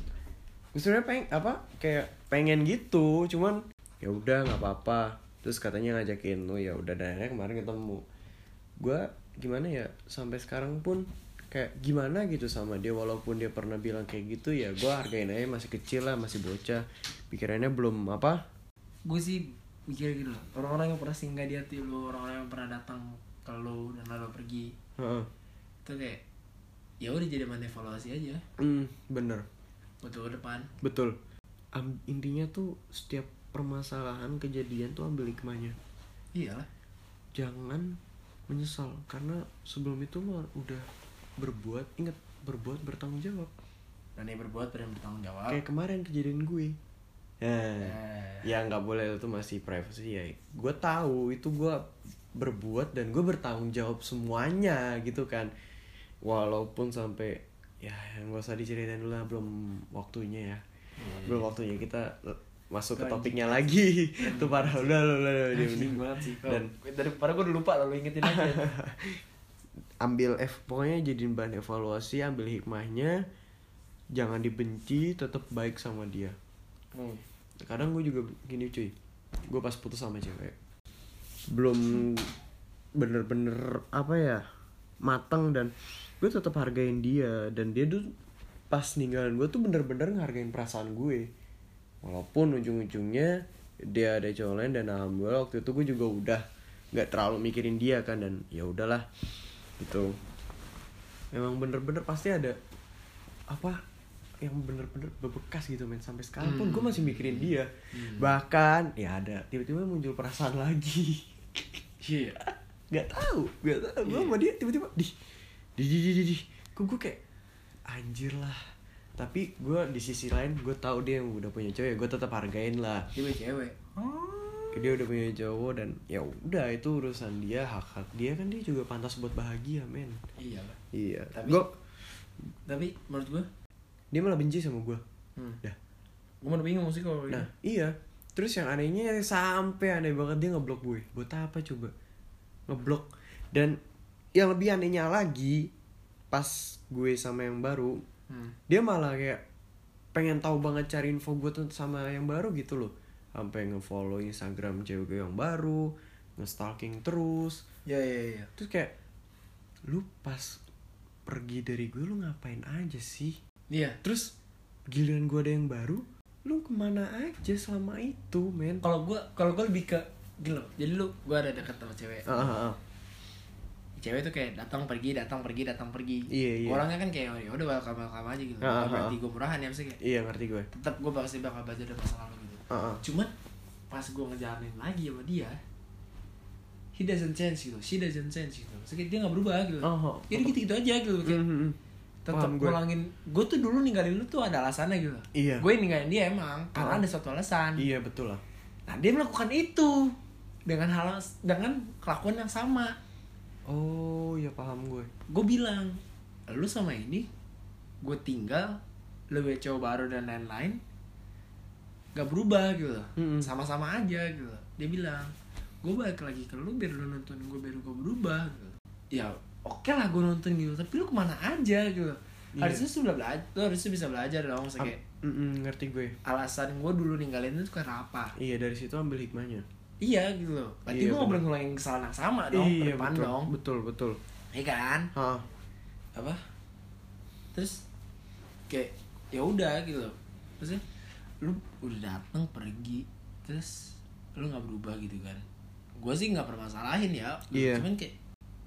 Gue pengen apa kayak pengen gitu cuman ya udah nggak apa-apa. Terus katanya ngajakin oh ya udah dan kemarin ketemu. Gue gimana ya sampai sekarang pun kayak gimana gitu sama dia walaupun dia pernah bilang kayak gitu ya gue hargain aja masih kecil lah masih bocah. Pikirannya belum apa gue sih mikir gitu loh. Orang-orang yang pernah singgah di hati lu orang-orang yang pernah datang ke lu dan lalu pergi. Heeh. itu kayak ya udah jadi mana evaluasi aja. Hmm, bener. Ke depan. Betul. Am- intinya tuh setiap permasalahan kejadian tuh ambil hikmahnya. Iyalah. Jangan menyesal karena sebelum itu lo udah berbuat ingat berbuat bertanggung jawab. Dan yang berbuat dan bertanggung jawab. Kayak kemarin kejadian gue Eh, ya nggak boleh itu masih privacy ya. Gue tahu itu gue berbuat dan gue bertanggung jawab semuanya gitu kan. Walaupun sampai ya yang gak usah diceritain dulu lah belum waktunya ya. Belum waktunya kita masuk ke Anjing. topiknya lagi. Itu parah. Udah udah udah, udah, banget sih dan dan daripada gue udah lupa lalu ingetin aja. Ambil F pokoknya jadiin bahan evaluasi ambil hikmahnya. Jangan dibenci tetap baik sama dia hmm. kadang gue juga gini cuy. Gue pas putus sama cewek belum bener-bener apa ya matang dan gue tetap hargain dia dan dia tuh pas ninggalin gue tuh bener-bener ngehargain perasaan gue. Walaupun ujung-ujungnya dia ada cowok lain dan alhamdulillah waktu itu gue juga udah nggak terlalu mikirin dia kan dan ya udahlah gitu. Memang bener-bener pasti ada apa yang bener-bener bebekas gitu men. Sampai sekarang pun gue masih mikirin dia. Bahkan ya ada tiba-tiba muncul perasaan lagi. Iya. Nggak tahu nggak tahu. Gue sama dia tiba-tiba di di di di di, di. kok gue kayak anjir lah. Tapi gue di sisi lain gue tahu dia yang udah punya cewek gue tetap hargain lah. Dia punya cewek? Dia udah punya cowok dan ya udah itu urusan dia hak hak dia kan dia juga pantas buat bahagia men. Iya lah iya. Tapi- gue tapi menurut gue dia malah benci sama gue hmm. dah. Gue mau bingung sih kalau nah ini. iya. Terus yang anehnya sampai aneh banget dia ngeblok gue. Buat apa coba? Ngeblok. Dan yang lebih anehnya lagi pas gue sama yang baru hmm. dia malah kayak pengen tahu banget cari info gue tuh sama yang baru gitu loh. Sampai ngefollow instagram cewek gue yang baru ngestalking terus. Ya ya ya. Terus kayak lu pas pergi dari gue lu ngapain aja sih iya. Terus giliran gue ada yang baru lu ke mana aja selama itu men? Kalau gue kalau gue lebih ke gini loh jadi lu gue ada dekat sama cewek. Ah, ah, ah. cewek tuh kayak datang pergi datang pergi datang pergi. Iya, iya. orangnya kan kayak ya udah welcome welcome aja gitu. Ah, Bukan berarti gue murahan ya maksudnya kayak iya ngerti gue tetap gue pasti bakal belajar dari masa lalu gitu. Ah, ah. cuman pas gue ngejalanin lagi sama dia he doesn't change gitu. She doesn't change gitu. Maksudnya dia nggak berubah gitu. Oh, oh. jadi gitu gitu aja gitu kayak mhm. Tetap gue. ngulangin gue tuh dulu ninggalin lu tuh ada alasannya gitu Iya. gue ninggalin dia emang karena Oh. ada suatu alasan iya betul lah nah dia melakukan itu dengan hal dengan kelakuan yang sama oh iya paham gue gue bilang lu sama ini gue tinggal lu punya cowok baru dan lain-lain gak berubah gitu Mm-mm. sama-sama aja gitu dia bilang gue balik lagi ke lu biar lu nonton gue biar gue berubah gitu ya oke lah gue nonton gitu tapi lu ke mana aja gitu. Iya. harusnya sudah belajar lu harusnya bisa belajar dong Maksudnya kayak Am- mm-mm, ngerti gue. alasan gue dulu ninggalin itu karena apa? Iya dari situ ambil hikmahnya. Iya gitu loh. Berarti Iya, gue boleh ngulangin kesalahan yang sama dong iya depan betul dong. betul betul. Iya kan? Hah. apa? Terus kayak ya udah gitu loh. Maksudnya lu udah datang pergi. Terus lu nggak berubah gitu kan? Gue sih nggak permasalahin ya. Iya. cuman kayak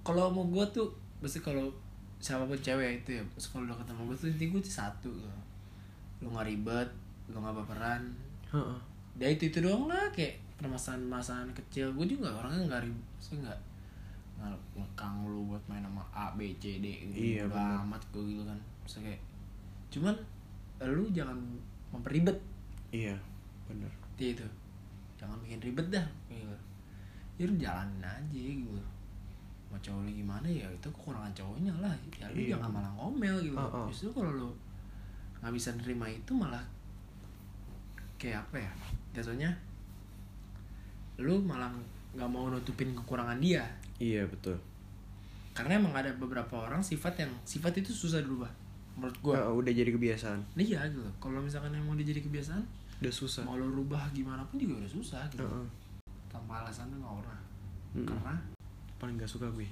kalau mau gue tuh pasti kalau siapa pun cewek itu ya kalau udah ketemu gue tuh intinya gue tuh satu gitu. lu nggak ribet lu nggak baperan Heeh. ya itu itu doang lah kayak permasalahan-permasalahan kecil gue juga orangnya nggak ribet sih nggak ngekang lu buat main sama A B C D gitu Iya, bener. amat gue gitu kan Maksudnya kayak cuman lu jangan memperibet iya bener dia itu jangan bikin ribet dah gitu. ya lu jalanin aja gitu mau cowok lu gimana ya itu kekurangan cowoknya lah. Ya lu Iya. jangan malah ngomel gitu. Uh, uh. justru kalau lu nggak bisa nerima itu malah kayak apa ya jatuhnya lu malah nggak mau nutupin kekurangan dia. Iya betul. Karena emang ada beberapa orang sifat yang sifat itu susah dirubah menurut gua. Nah, udah jadi kebiasaan. Iya gitu. Kalau misalkan emang dia jadi kebiasaan udah susah. mau lo rubah gimana pun juga udah susah gitu. Heeh. tanpa alasan tuh nggak pernah Mm-mm. karena paling gak suka gue.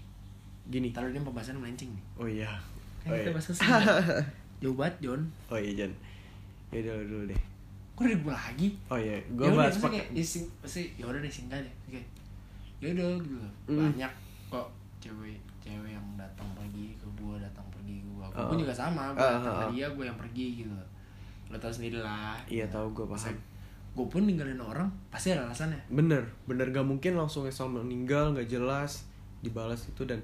Gini. Taruh ini pembahasan melenceng nih. Oh iya. Kan oh, kita iya. bahas singkat jauh banget John oh iya Jan ya udah lu dulu deh. Kok dari gue lagi? Oh iya gue ya udah bahas pakai kayak ya sing pasti ya udah deh singkat deh. Oke. Ya udah gitu. Mm. banyak kok cewek cewek yang datang pergi ke gue datang pergi ke gue gue Oh. pun juga sama gue datang ah, ke ah. dia gue yang pergi gitu. Lo tau sendiri lah. Iya tahu gue paham. Gue pun ninggalin orang pasti ada alasannya. Bener bener. Gak mungkin langsung asal meninggal nggak jelas dibalas itu dan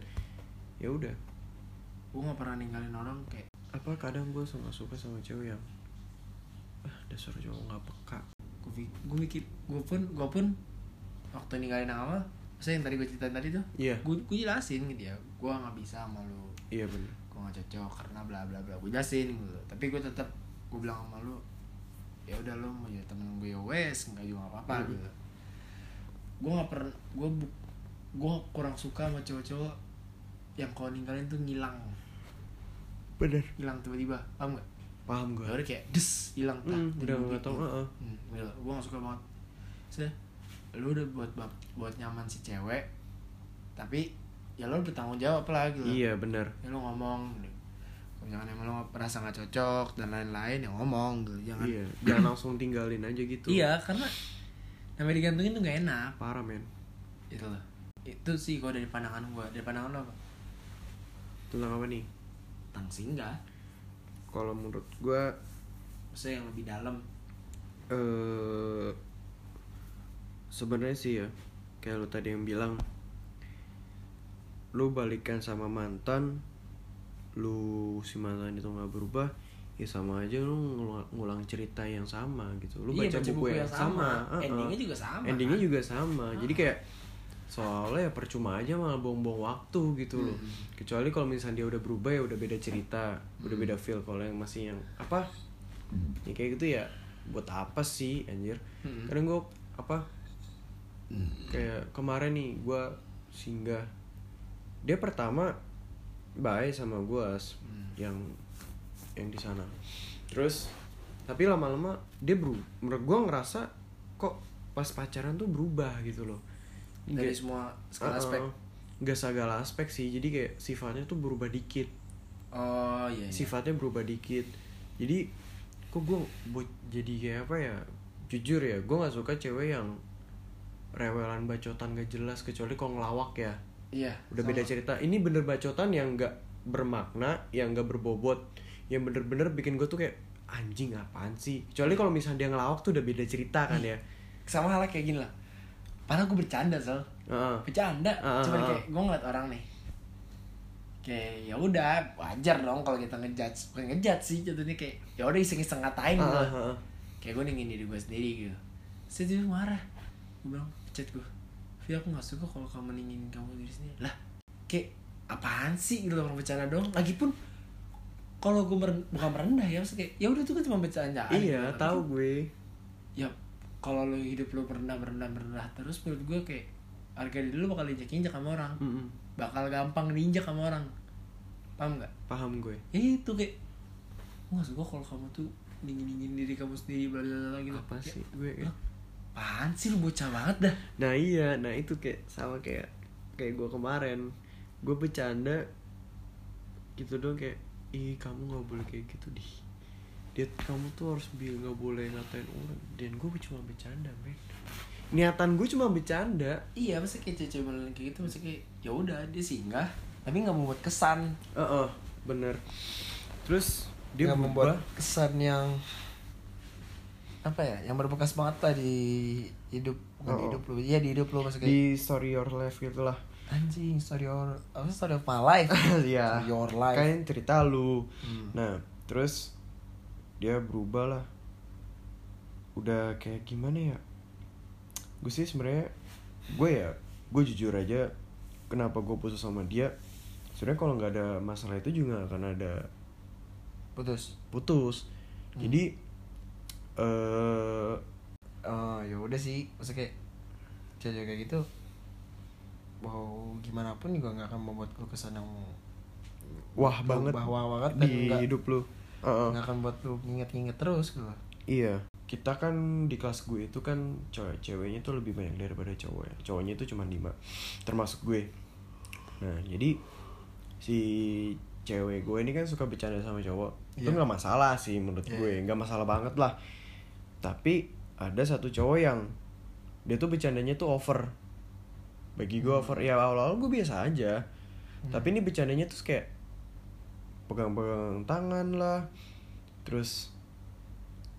ya udah. Gue nggak pernah ninggalin orang kayak apa kadang gue suka suka sama cewek yang ah dasar cowok nggak peka. Gue gue mikir gue pun gue pun waktu ninggalin awal saya yang tadi gue ceritain tadi tuh iya. gue gue jelasin gitu ya gue nggak bisa sama lu. Iya bener. Gue gak cocok karena bla bla bla gue jelasin gitu. Tapi gue tetap gue bilang sama lu ya udah lu mau jadi temen gue ya wes nggak juga apa apa Mhm. gitu. gue nggak pernah gue bu gue kurang suka sama cowok-cowok yang kalau ninggalin tuh ngilang. Bener. Hilang tiba-tiba paham gak? paham gue udah kayak des hilang tak Hmm, udah gue nggak tahu, gitu. heeh. hmm, gila, gue gak suka banget. Saya lu udah buat buat nyaman si cewek tapi ya lu bertanggung jawab lah gitu. Iya bener. Ya lu ngomong gitu. Misalkan emang lu merasa nggak cocok dan lain-lain ya ngomong gitu. Jangan. Iya jangan langsung tinggalin aja gitu. Iya karena namanya digantungin tuh gak enak. Parah men. Itu loh itu sih kalau dari pandangan gue dari pandangan lo apa? Tentang apa nih? Tentang singgah. Kalau menurut gue maksudnya yang lebih dalam. Eh sebenarnya sih ya kayak lu tadi yang bilang lu balikan sama mantan lu si mantan itu nggak berubah ya sama aja lu ngulang, cerita yang sama gitu. Lu Iya, baca, buku, yang, sama, heeh. endingnya juga sama endingnya kan? juga sama. Jadi kayak soalnya ya percuma aja malah buang-buang waktu gitu loh. Hmm. kecuali kalau misalnya dia udah berubah ya udah beda cerita udah beda feel kalau yang masih yang apa? Ya kayak gitu ya buat apa sih anjir? Hmm. kadang gue apa? Kayak kemarin nih gue singgah. Dia pertama baik sama gue Hmm. yang yang di sana. Terus tapi lama-lama dia berubah menurut gue ngerasa kok pas pacaran tuh berubah gitu loh dari Nggak- semua segala Uh-uh. aspek. Nggak segala aspek sih. Jadi kayak sifatnya tuh berubah dikit. Oh iya, iya. sifatnya berubah dikit. Jadi kok gue buat jadi kayak apa ya? Jujur ya gue nggak suka cewek yang rewelan bacotan gak jelas kecuali kalau ngelawak ya. Iya udah sama. beda cerita. Ini bener bacotan yang nggak bermakna yang nggak berbobot. Yang bener-bener bikin gue tuh kayak anjing apaan sih? Kecuali kalau misalnya dia ngelawak tuh udah beda cerita kan ya. sama halnya kayak gini lah padahal gue bercanda soal Heeh. bercanda. Ah, cuman ah, ah. kayak gue ngeliat orang nih. Kayak ya udah wajar dong kalau kita ngejudge. Bukan ngejudge sih jatuhnya kayak ya udah iseng-iseng ngatain gue Heeh, heeh. kayak gue ningin diri gue sendiri gitu. Saya tiba marah. Gue bilang chat gue Vi aku gak suka kalau kamu ningin kamu diri sendiri. Lah kayak apaan sih? Gitu orang bercanda dong lagipun kalau gue meren- bukan merendah ya maksudnya kayak ya udah itu kan cuma bercandaan iya gitu. tahu Tapi gue. Ya kalau lo hidup lo merendah merendah merendah terus menurut gue kayak harga diri lo bakal diinjak injak sama orang. Mm-mm. bakal gampang diinjak sama orang. Paham nggak? Paham gue. Ya itu kayak gue gak suka kalau kamu tuh dingin dingin diri kamu sendiri bla bla bla gitu. Apa Ya, sih gue? Lah, apaan sih lu bocah banget dah. Nah iya, nah itu kayak sama kayak kayak gue kemarin, gue bercanda gitu dong kayak, ih kamu nggak boleh kayak gitu di, dia kamu tuh harus bi nggak boleh ngatain orang. Dan gue cuma bercanda men. Niatan gue cuma bercanda. Iya masa kayak cewek malah kayak gitu masa kayak ya udah dia singgah. Tapi nggak membuat kesan. Heeh, bener. Terus dia nggak membuat berubah. kesan yang apa ya yang berbekas banget lah di hidup bukan di Oh. hidup lu. Iya di hidup lu maksudnya kayak di story your life gitu lah. Anjing story your apa story of my life? Ya Story your life. Kan cerita lu. Hmm. nah terus dia berubah lah. Udah kayak gimana ya? Gue sih sebenarnya gue ya gue jujur aja kenapa gue putus sama dia? Sebenarnya kalau nggak ada masalah itu juga akan ada putus? putus. Hmm. jadi eh oh ya udah sih. Maksudnya kayak kayak gitu mau gimana pun juga nggak akan membuat lu kesan yang wah banget. bahwa banget di hidup lu Heeh. nggak akan buat lu nginget-nginget terus gitu Iya, kita kan di kelas gue itu kan cewek ceweknya tuh lebih banyak daripada cowok ya. Cowoknya itu cuma lima, termasuk gue. Nah, jadi si cewek gue ini kan suka bercanda sama cowok. Itu Iya. nggak masalah sih menurut Iya. gue, nggak masalah banget lah. Tapi ada satu cowok yang dia tuh bercandanya tuh over. Bagi gue over, ya awal-awal gue biasa aja. Hmm. Tapi ini bercandanya tuh kayak pegang-pegang tangan lah. Terus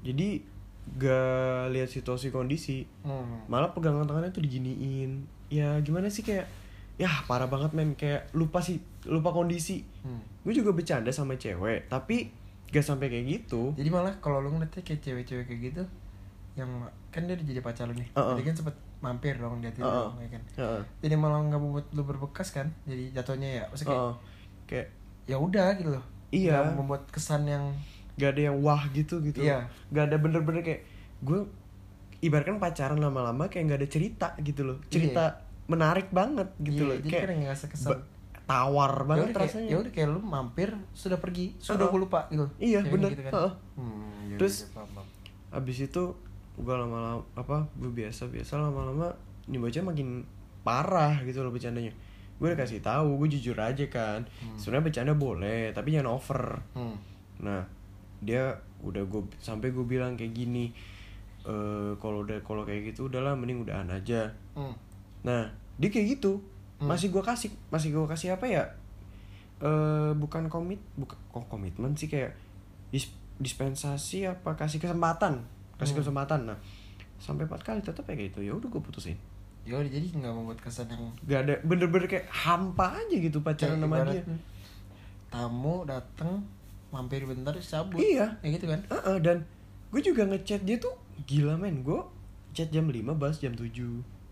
jadi gak lihat situasi kondisi hmm. malah pegangan tangannya tuh diginiin ya gimana sih kayak ya parah banget men kayak lupa sih lupa kondisi Hmm. gue juga bercanda sama cewek tapi gak sampai kayak gitu jadi malah kalau lu ngeliatnya kayak cewek-cewek kayak gitu yang kan dia udah jadi pacar lu nih Uh-uh. jadi kan sempet mampir dong dia dong ya kan Heeh. jadi malah nggak membuat lu berbekas kan jadi jatuhnya ya maksudnya kayak Heeh. kayak ya udah gitu loh Iya. Nggak membuat kesan yang gak ada yang wah gitu gitu Iya. gak ada bener-bener kayak gue ibaratkan pacaran lama-lama kayak gak ada cerita gitu loh cerita menarik banget gitu Iya, loh jadi kayak kan ngerasa kesan tawar ya banget udah kayak rasanya ya udah kayak lu mampir sudah pergi sudah gue lupa gitu Iya, Ceweknya bener. gitu kan. Uh-uh. Hmm, ya Terus- udah, paham, paham. abis itu gue lama-lama apa gue biasa biasa lama-lama ini bocah makin parah gitu loh bercandanya gue udah kasih tahu gue jujur aja kan Hmm. sebenarnya bercanda boleh tapi jangan over Hmm. nah dia udah gue sampai gue bilang kayak gini eh kalau udah kalau kayak gitu udahlah mending udahan aja Hmm. nah dia kayak gitu Hmm. masih gue kasih masih gue kasih apa ya eh bukan komit bukan kok komitmen sih kayak dis, dispensasi apa kasih kesempatan kasih Hmm. kesempatan nah sampai empat kali tetap kayak gitu ya udah gue putusin ya jadi nggak membuat kesan yang gak ada bener-bener kayak hampa aja gitu pacaran sama dia. Tamu dateng mampir bentar cabut Iya. ya gitu kan? Heeh, dan gue juga ngechat dia tuh gila men gue chat jam 5 bahas jam 7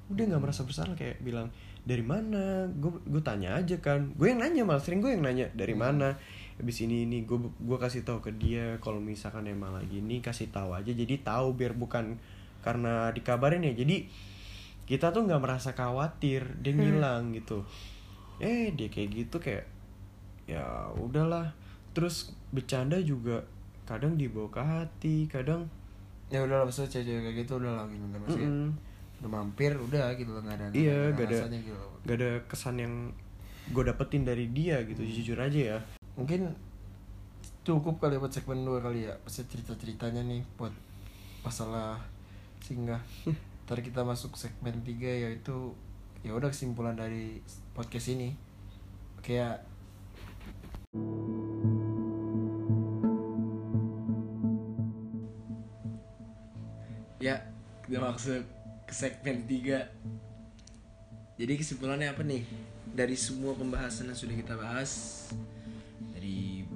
udah nggak merasa bersalah kayak bilang dari mana? Gue gue tanya aja kan. Gue yang nanya malah sering gue yang nanya dari Hmm. mana? Habis ini ini gue gue kasih tahu ke dia kalau misalkan emang lagi ini kasih tahu aja. Jadi tahu biar bukan karena dikabarin ya. Jadi kita tuh nggak merasa khawatir dia Hmm. ngilang gitu. Eh dia kayak gitu kayak ya udahlah. Terus bercanda juga kadang dibawa ke hati kadang ya udah lah maksudnya cewek kayak gitu udah lah gitu maksudnya. Mm-mm. udah mampir udah gitu loh nggak ada iya nggak gak ada rasanya gitu. gak ada kesan yang gue dapetin dari dia gitu jujur aja ya. Mungkin cukup kali buat segmen dua kali ya pasti cerita ceritanya nih buat masalah singgah ntar kita masuk segmen tiga yaitu ya udah kesimpulan dari podcast ini. Kayak ya kita masuk ke segmen tiga. Jadi kesimpulannya apa nih? Dari semua pembahasan yang sudah kita bahas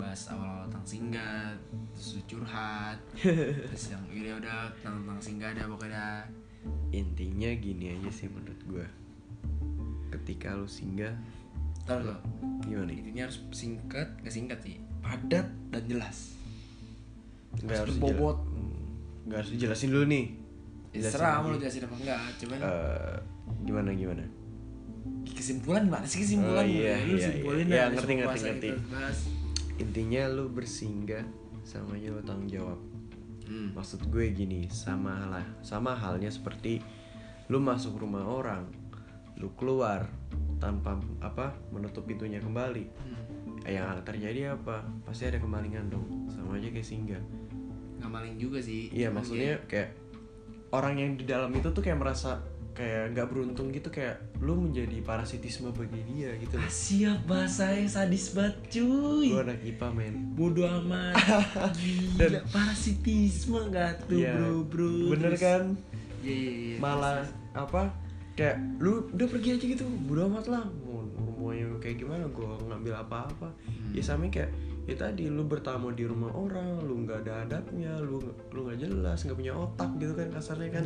bahas awal-awal tentang singgah terus curhat terus yang ini udah tentang tentang singgah ada pokoknya. Intinya gini aja sih menurut gue ketika lu singgah Ntar lo gimana? Nih intinya harus singkat gak singkat sih. Padat dan jelas. Nggak harus dijela- Hmm, nggak harus dijelasin dulu nih. Ya, Jelasin serah lagi. mau jelasin apa enggak cuman Eh, gimana gimana? Kesimpulan gimana sih kesimpulan. Oh, iya, iya, iya. Iya, ngerti, ngerti, ngerti. bahas. Intinya lu bersinggah sama aja lu tanggung jawab. Hmm. maksud gue gini sama lah sama halnya seperti lu masuk rumah orang lu keluar tanpa apa menutup pintunya kembali. Hmm. yang akan terjadi apa? Pasti ada kemalingan dong. Sama aja kayak singgah. Nggak maling juga sih. Iya maksudnya kayak orang yang di dalam itu tuh kayak merasa kayak nggak beruntung gitu kayak lu menjadi parasitisme bagi dia gitu ah, siap bahasanya sadis banget cuy. Gue anak IPA men. Bodoh amat. Gila parasitisme gak tuh Iya, bro bro. Bener Terus- kan? Iya iya iya. Malah apa kayak lu udah pergi aja gitu bodo amat lah. Mau rumahnya kayak gimana gue ngambil apa-apa. Hmm. ya sama kayak ya tadi lu bertamu di rumah orang lu nggak ada adabnya lu lu nggak jelas nggak punya otak gitu kan kasarnya kan.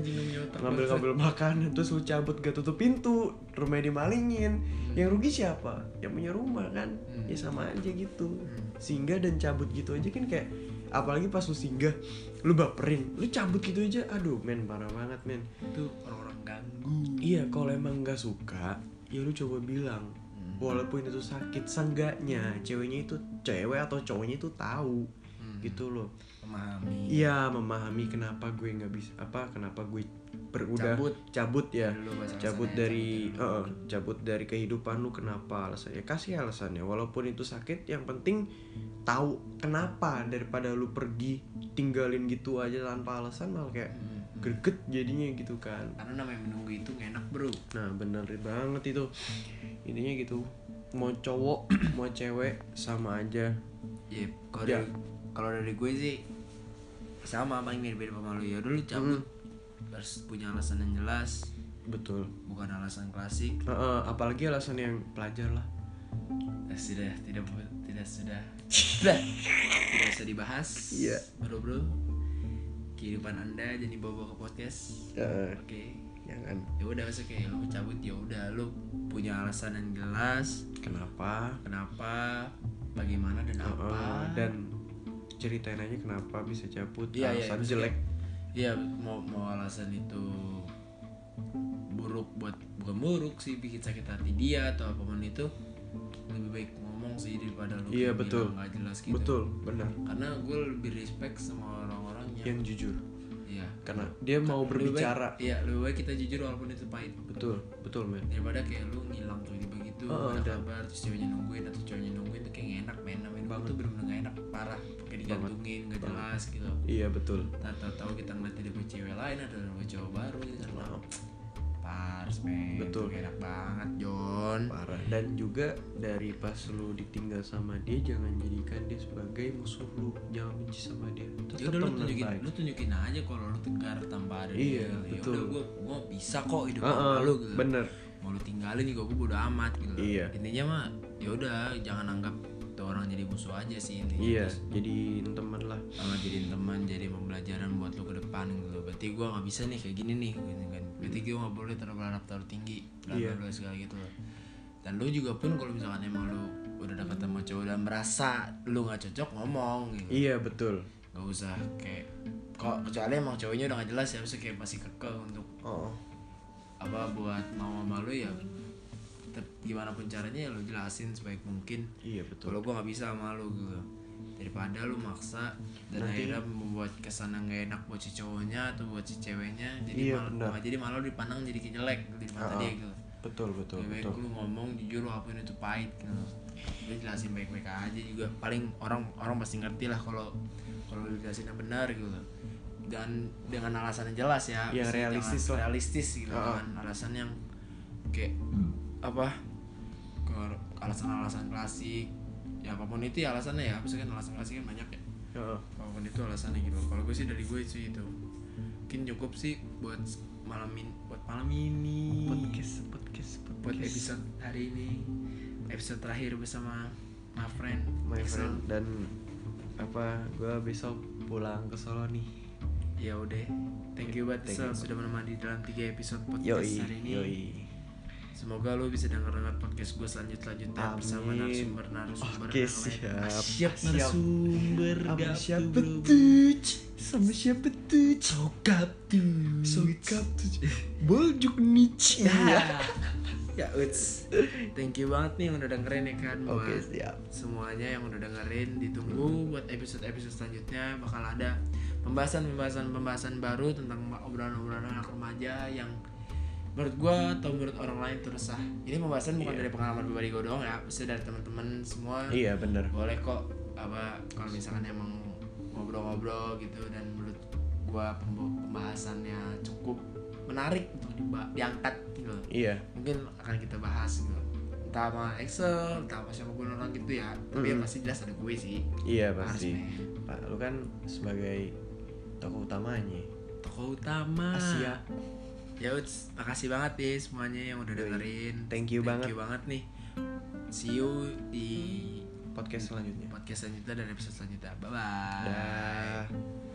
Ngambil ngambil makanan terus lu cabut gak tutup pintu rumahnya dimalingin. Yang rugi siapa? Yang punya rumah kan? Hmm. ya sama aja gitu. Hmm. singgah dan cabut gitu aja kan kayak apalagi pas lu singgah lu baperin lu cabut gitu aja. Aduh men parah banget men. Itu orang-orang ganggu. Iya, kalau emang nggak suka, ya lu coba bilang. Hmm. Walaupun itu sakit, seenggaknya ceweknya itu cewek atau cowoknya itu tahu, Hmm. gitu loh. memahami Iya, memahami kenapa gue nggak bisa apa, kenapa gue ber, udah Cabut. cabut ya, cabut dari, cabut dari eh, cabut dari kehidupan lu kenapa alasannya? Kasih alasannya, walaupun itu sakit, yang penting tahu kenapa daripada lu pergi tinggalin gitu aja tanpa alasan malah kayak Hmm. greget jadinya gitu kan. karena namanya menunggu itu enak bro Nah bener banget itu Intinya gitu Mau cowok mau cewek sama aja. Ya kalau Ya. dari kalau dari gue sih sama paling mirip mirip sama lu. Ya dulu cabut. Hmm. harus punya alasan yang jelas. Betul. Bukan alasan klasik. Eh, eh, Apalagi alasan yang pelajar lah. Eh, sudah tidak tidak sudah. Sudah. Tidak usah dibahas. Iya. bro bro kehidupan anda jadi bawa ke podcast. Eh, oke. Jangan ya udah maksudnya kayak lu cabut ya udah lu punya alasan yang jelas. Kenapa? Kenapa? Bagaimana dan Eh, apa? Dan ceritain aja kenapa bisa cabut iya, Alasan maksudnya- jelek. Iya mau mau alasan itu buruk buat bukan buruk sih bikin sakit hati dia atau apa pun itu lebih baik ngomong sih daripada lu Iya, betul. nggak jelas gitu. Betul benar. Karena gue lebih respect sama orang-orang yang Yang jujur Karena dia mau lebih baik- berbicara. iya lebih baik kita jujur walaupun itu pahit. Betul Betul men. Daripada kayak lu ngilang tiba-tiba gitu Oh, ada dan- kabar terus ceweknya nungguin atau cowoknya nungguin tuh kayak nggak enak men. Namanya Banget. itu bener-bener gak enak parah. Kayak digantungin Banget. jelas gitu. Iya betul. Tak tahu tahu kita ngeliat punya cewek lain atau ada cowok baru gitu. Kan pars men betul enak banget John parah. Dan juga dari pas lu ditinggal sama dia jangan jadikan dia sebagai musuh lu. Jangan benci sama dia. Tetap ya lu tunjukin lu tunjukin aja kalau lu tegar tanpa ada iya dia. Ya betul. Yaudah, gua, gua bisa kok hidup uh, uh, lu gitu. bener. Mau lu tinggalin juga gua bodo amat gitu. Iya. Intinya mah ya udah jangan anggap tuh orang jadi musuh aja sih intinya. Iya Terus, jadi teman lah. Sama jadi teman jadi pembelajaran buat lu ke depan gitu. Berarti gua nggak bisa nih kayak gini nih gini, gini B3 nggak boleh terlalu berharap terlalu tinggi bla yeah. segala gitu dan lu juga pun kalau misalkan emang lu udah dapat sama cowok dan merasa lu gak cocok ngomong gitu. Iya betul. Gak usah kayak kok kecuali emang cowoknya udah gak jelas ya maksudnya kayak masih kekeh untuk oh. apa buat mau sama lu ya tetap gimana pun caranya ya lu jelasin sebaik mungkin. Iya betul. Kalau gua gak bisa sama lu gitu daripada lu maksa dan Nanti- akhirnya membuat kesan yang gak enak buat si cowoknya atau buat si ceweknya jadi Iya, malah jadi malah lu dipandang jadi jelek di mata dia gitu. Betul betul lebih baik betul. lu ngomong jujur walaupun itu pahit gitu. Lu jelasin baik-baik aja juga. Paling orang orang pasti ngerti lah kalau kalau lu jelasin yang benar gitu. Dan dengan alasan yang jelas ya Yang Maksudnya realistis lah. realistis gitu. Ah. kan alasan yang kayak apa alasan-alasan klasik ya apa pun itu ya alasannya ya. Misalkan alasan klasik kan banyak ya. Heeh. apa pun itu alasannya gitu. Kalau gue sih dari gue sih itu. Mungkin cukup sih buat malam ini buat malam ini. Podcast podcast buat podcast episode hari ini. Episode terakhir bersama my friend. My Axel. friend dan apa gue besok pulang ke Solo nih. Ya udah. Thank you banget Thank Sel, you. sudah menemani dalam tiga episode podcast yoi hari ini. yoi semoga lo bisa denger dengar podcast gue selanjut selanjutnya bersama Amin. narasumber narasumber Oke, yang lain. siap. Ah, siap. Siap. narasumber sama siapa tuh, sama siapa tuh sokap tuh sokap tuh boljuk niche ya. Ya. Uts. Thank you banget nih yang udah dengerin ya kan buat oke siap. semuanya yang udah dengerin. Ditunggu buat episode-episode selanjutnya bakal ada pembahasan-pembahasan pembahasan baru tentang obrolan-obrolan anak remaja yang menurut gua atau menurut orang lain terus sah ini pembahasan bukan Iya. dari pengalaman pribadi gua doang ya bisa dari teman-teman semua. Iya bener. Boleh kok apa kalau misalkan emang ngobrol-ngobrol gitu dan menurut gua pemb- pembahasannya cukup menarik untuk diba- diangkat gitu. Iya. Mungkin akan kita bahas gitu. Entah sama Excel, entah sama siapa pun orang gitu ya. Tapi yang Mm-mm. pasti jelas ada gue sih. Iya Harus, pasti pak lu kan sebagai tokoh utamanya. Tokoh utama. Asia ya uts, makasih banget nih semuanya yang udah dengerin. Thank you banget. banget nih. See you di podcast selanjutnya. podcast selanjutnya dan episode selanjutnya. Bye bye Dah.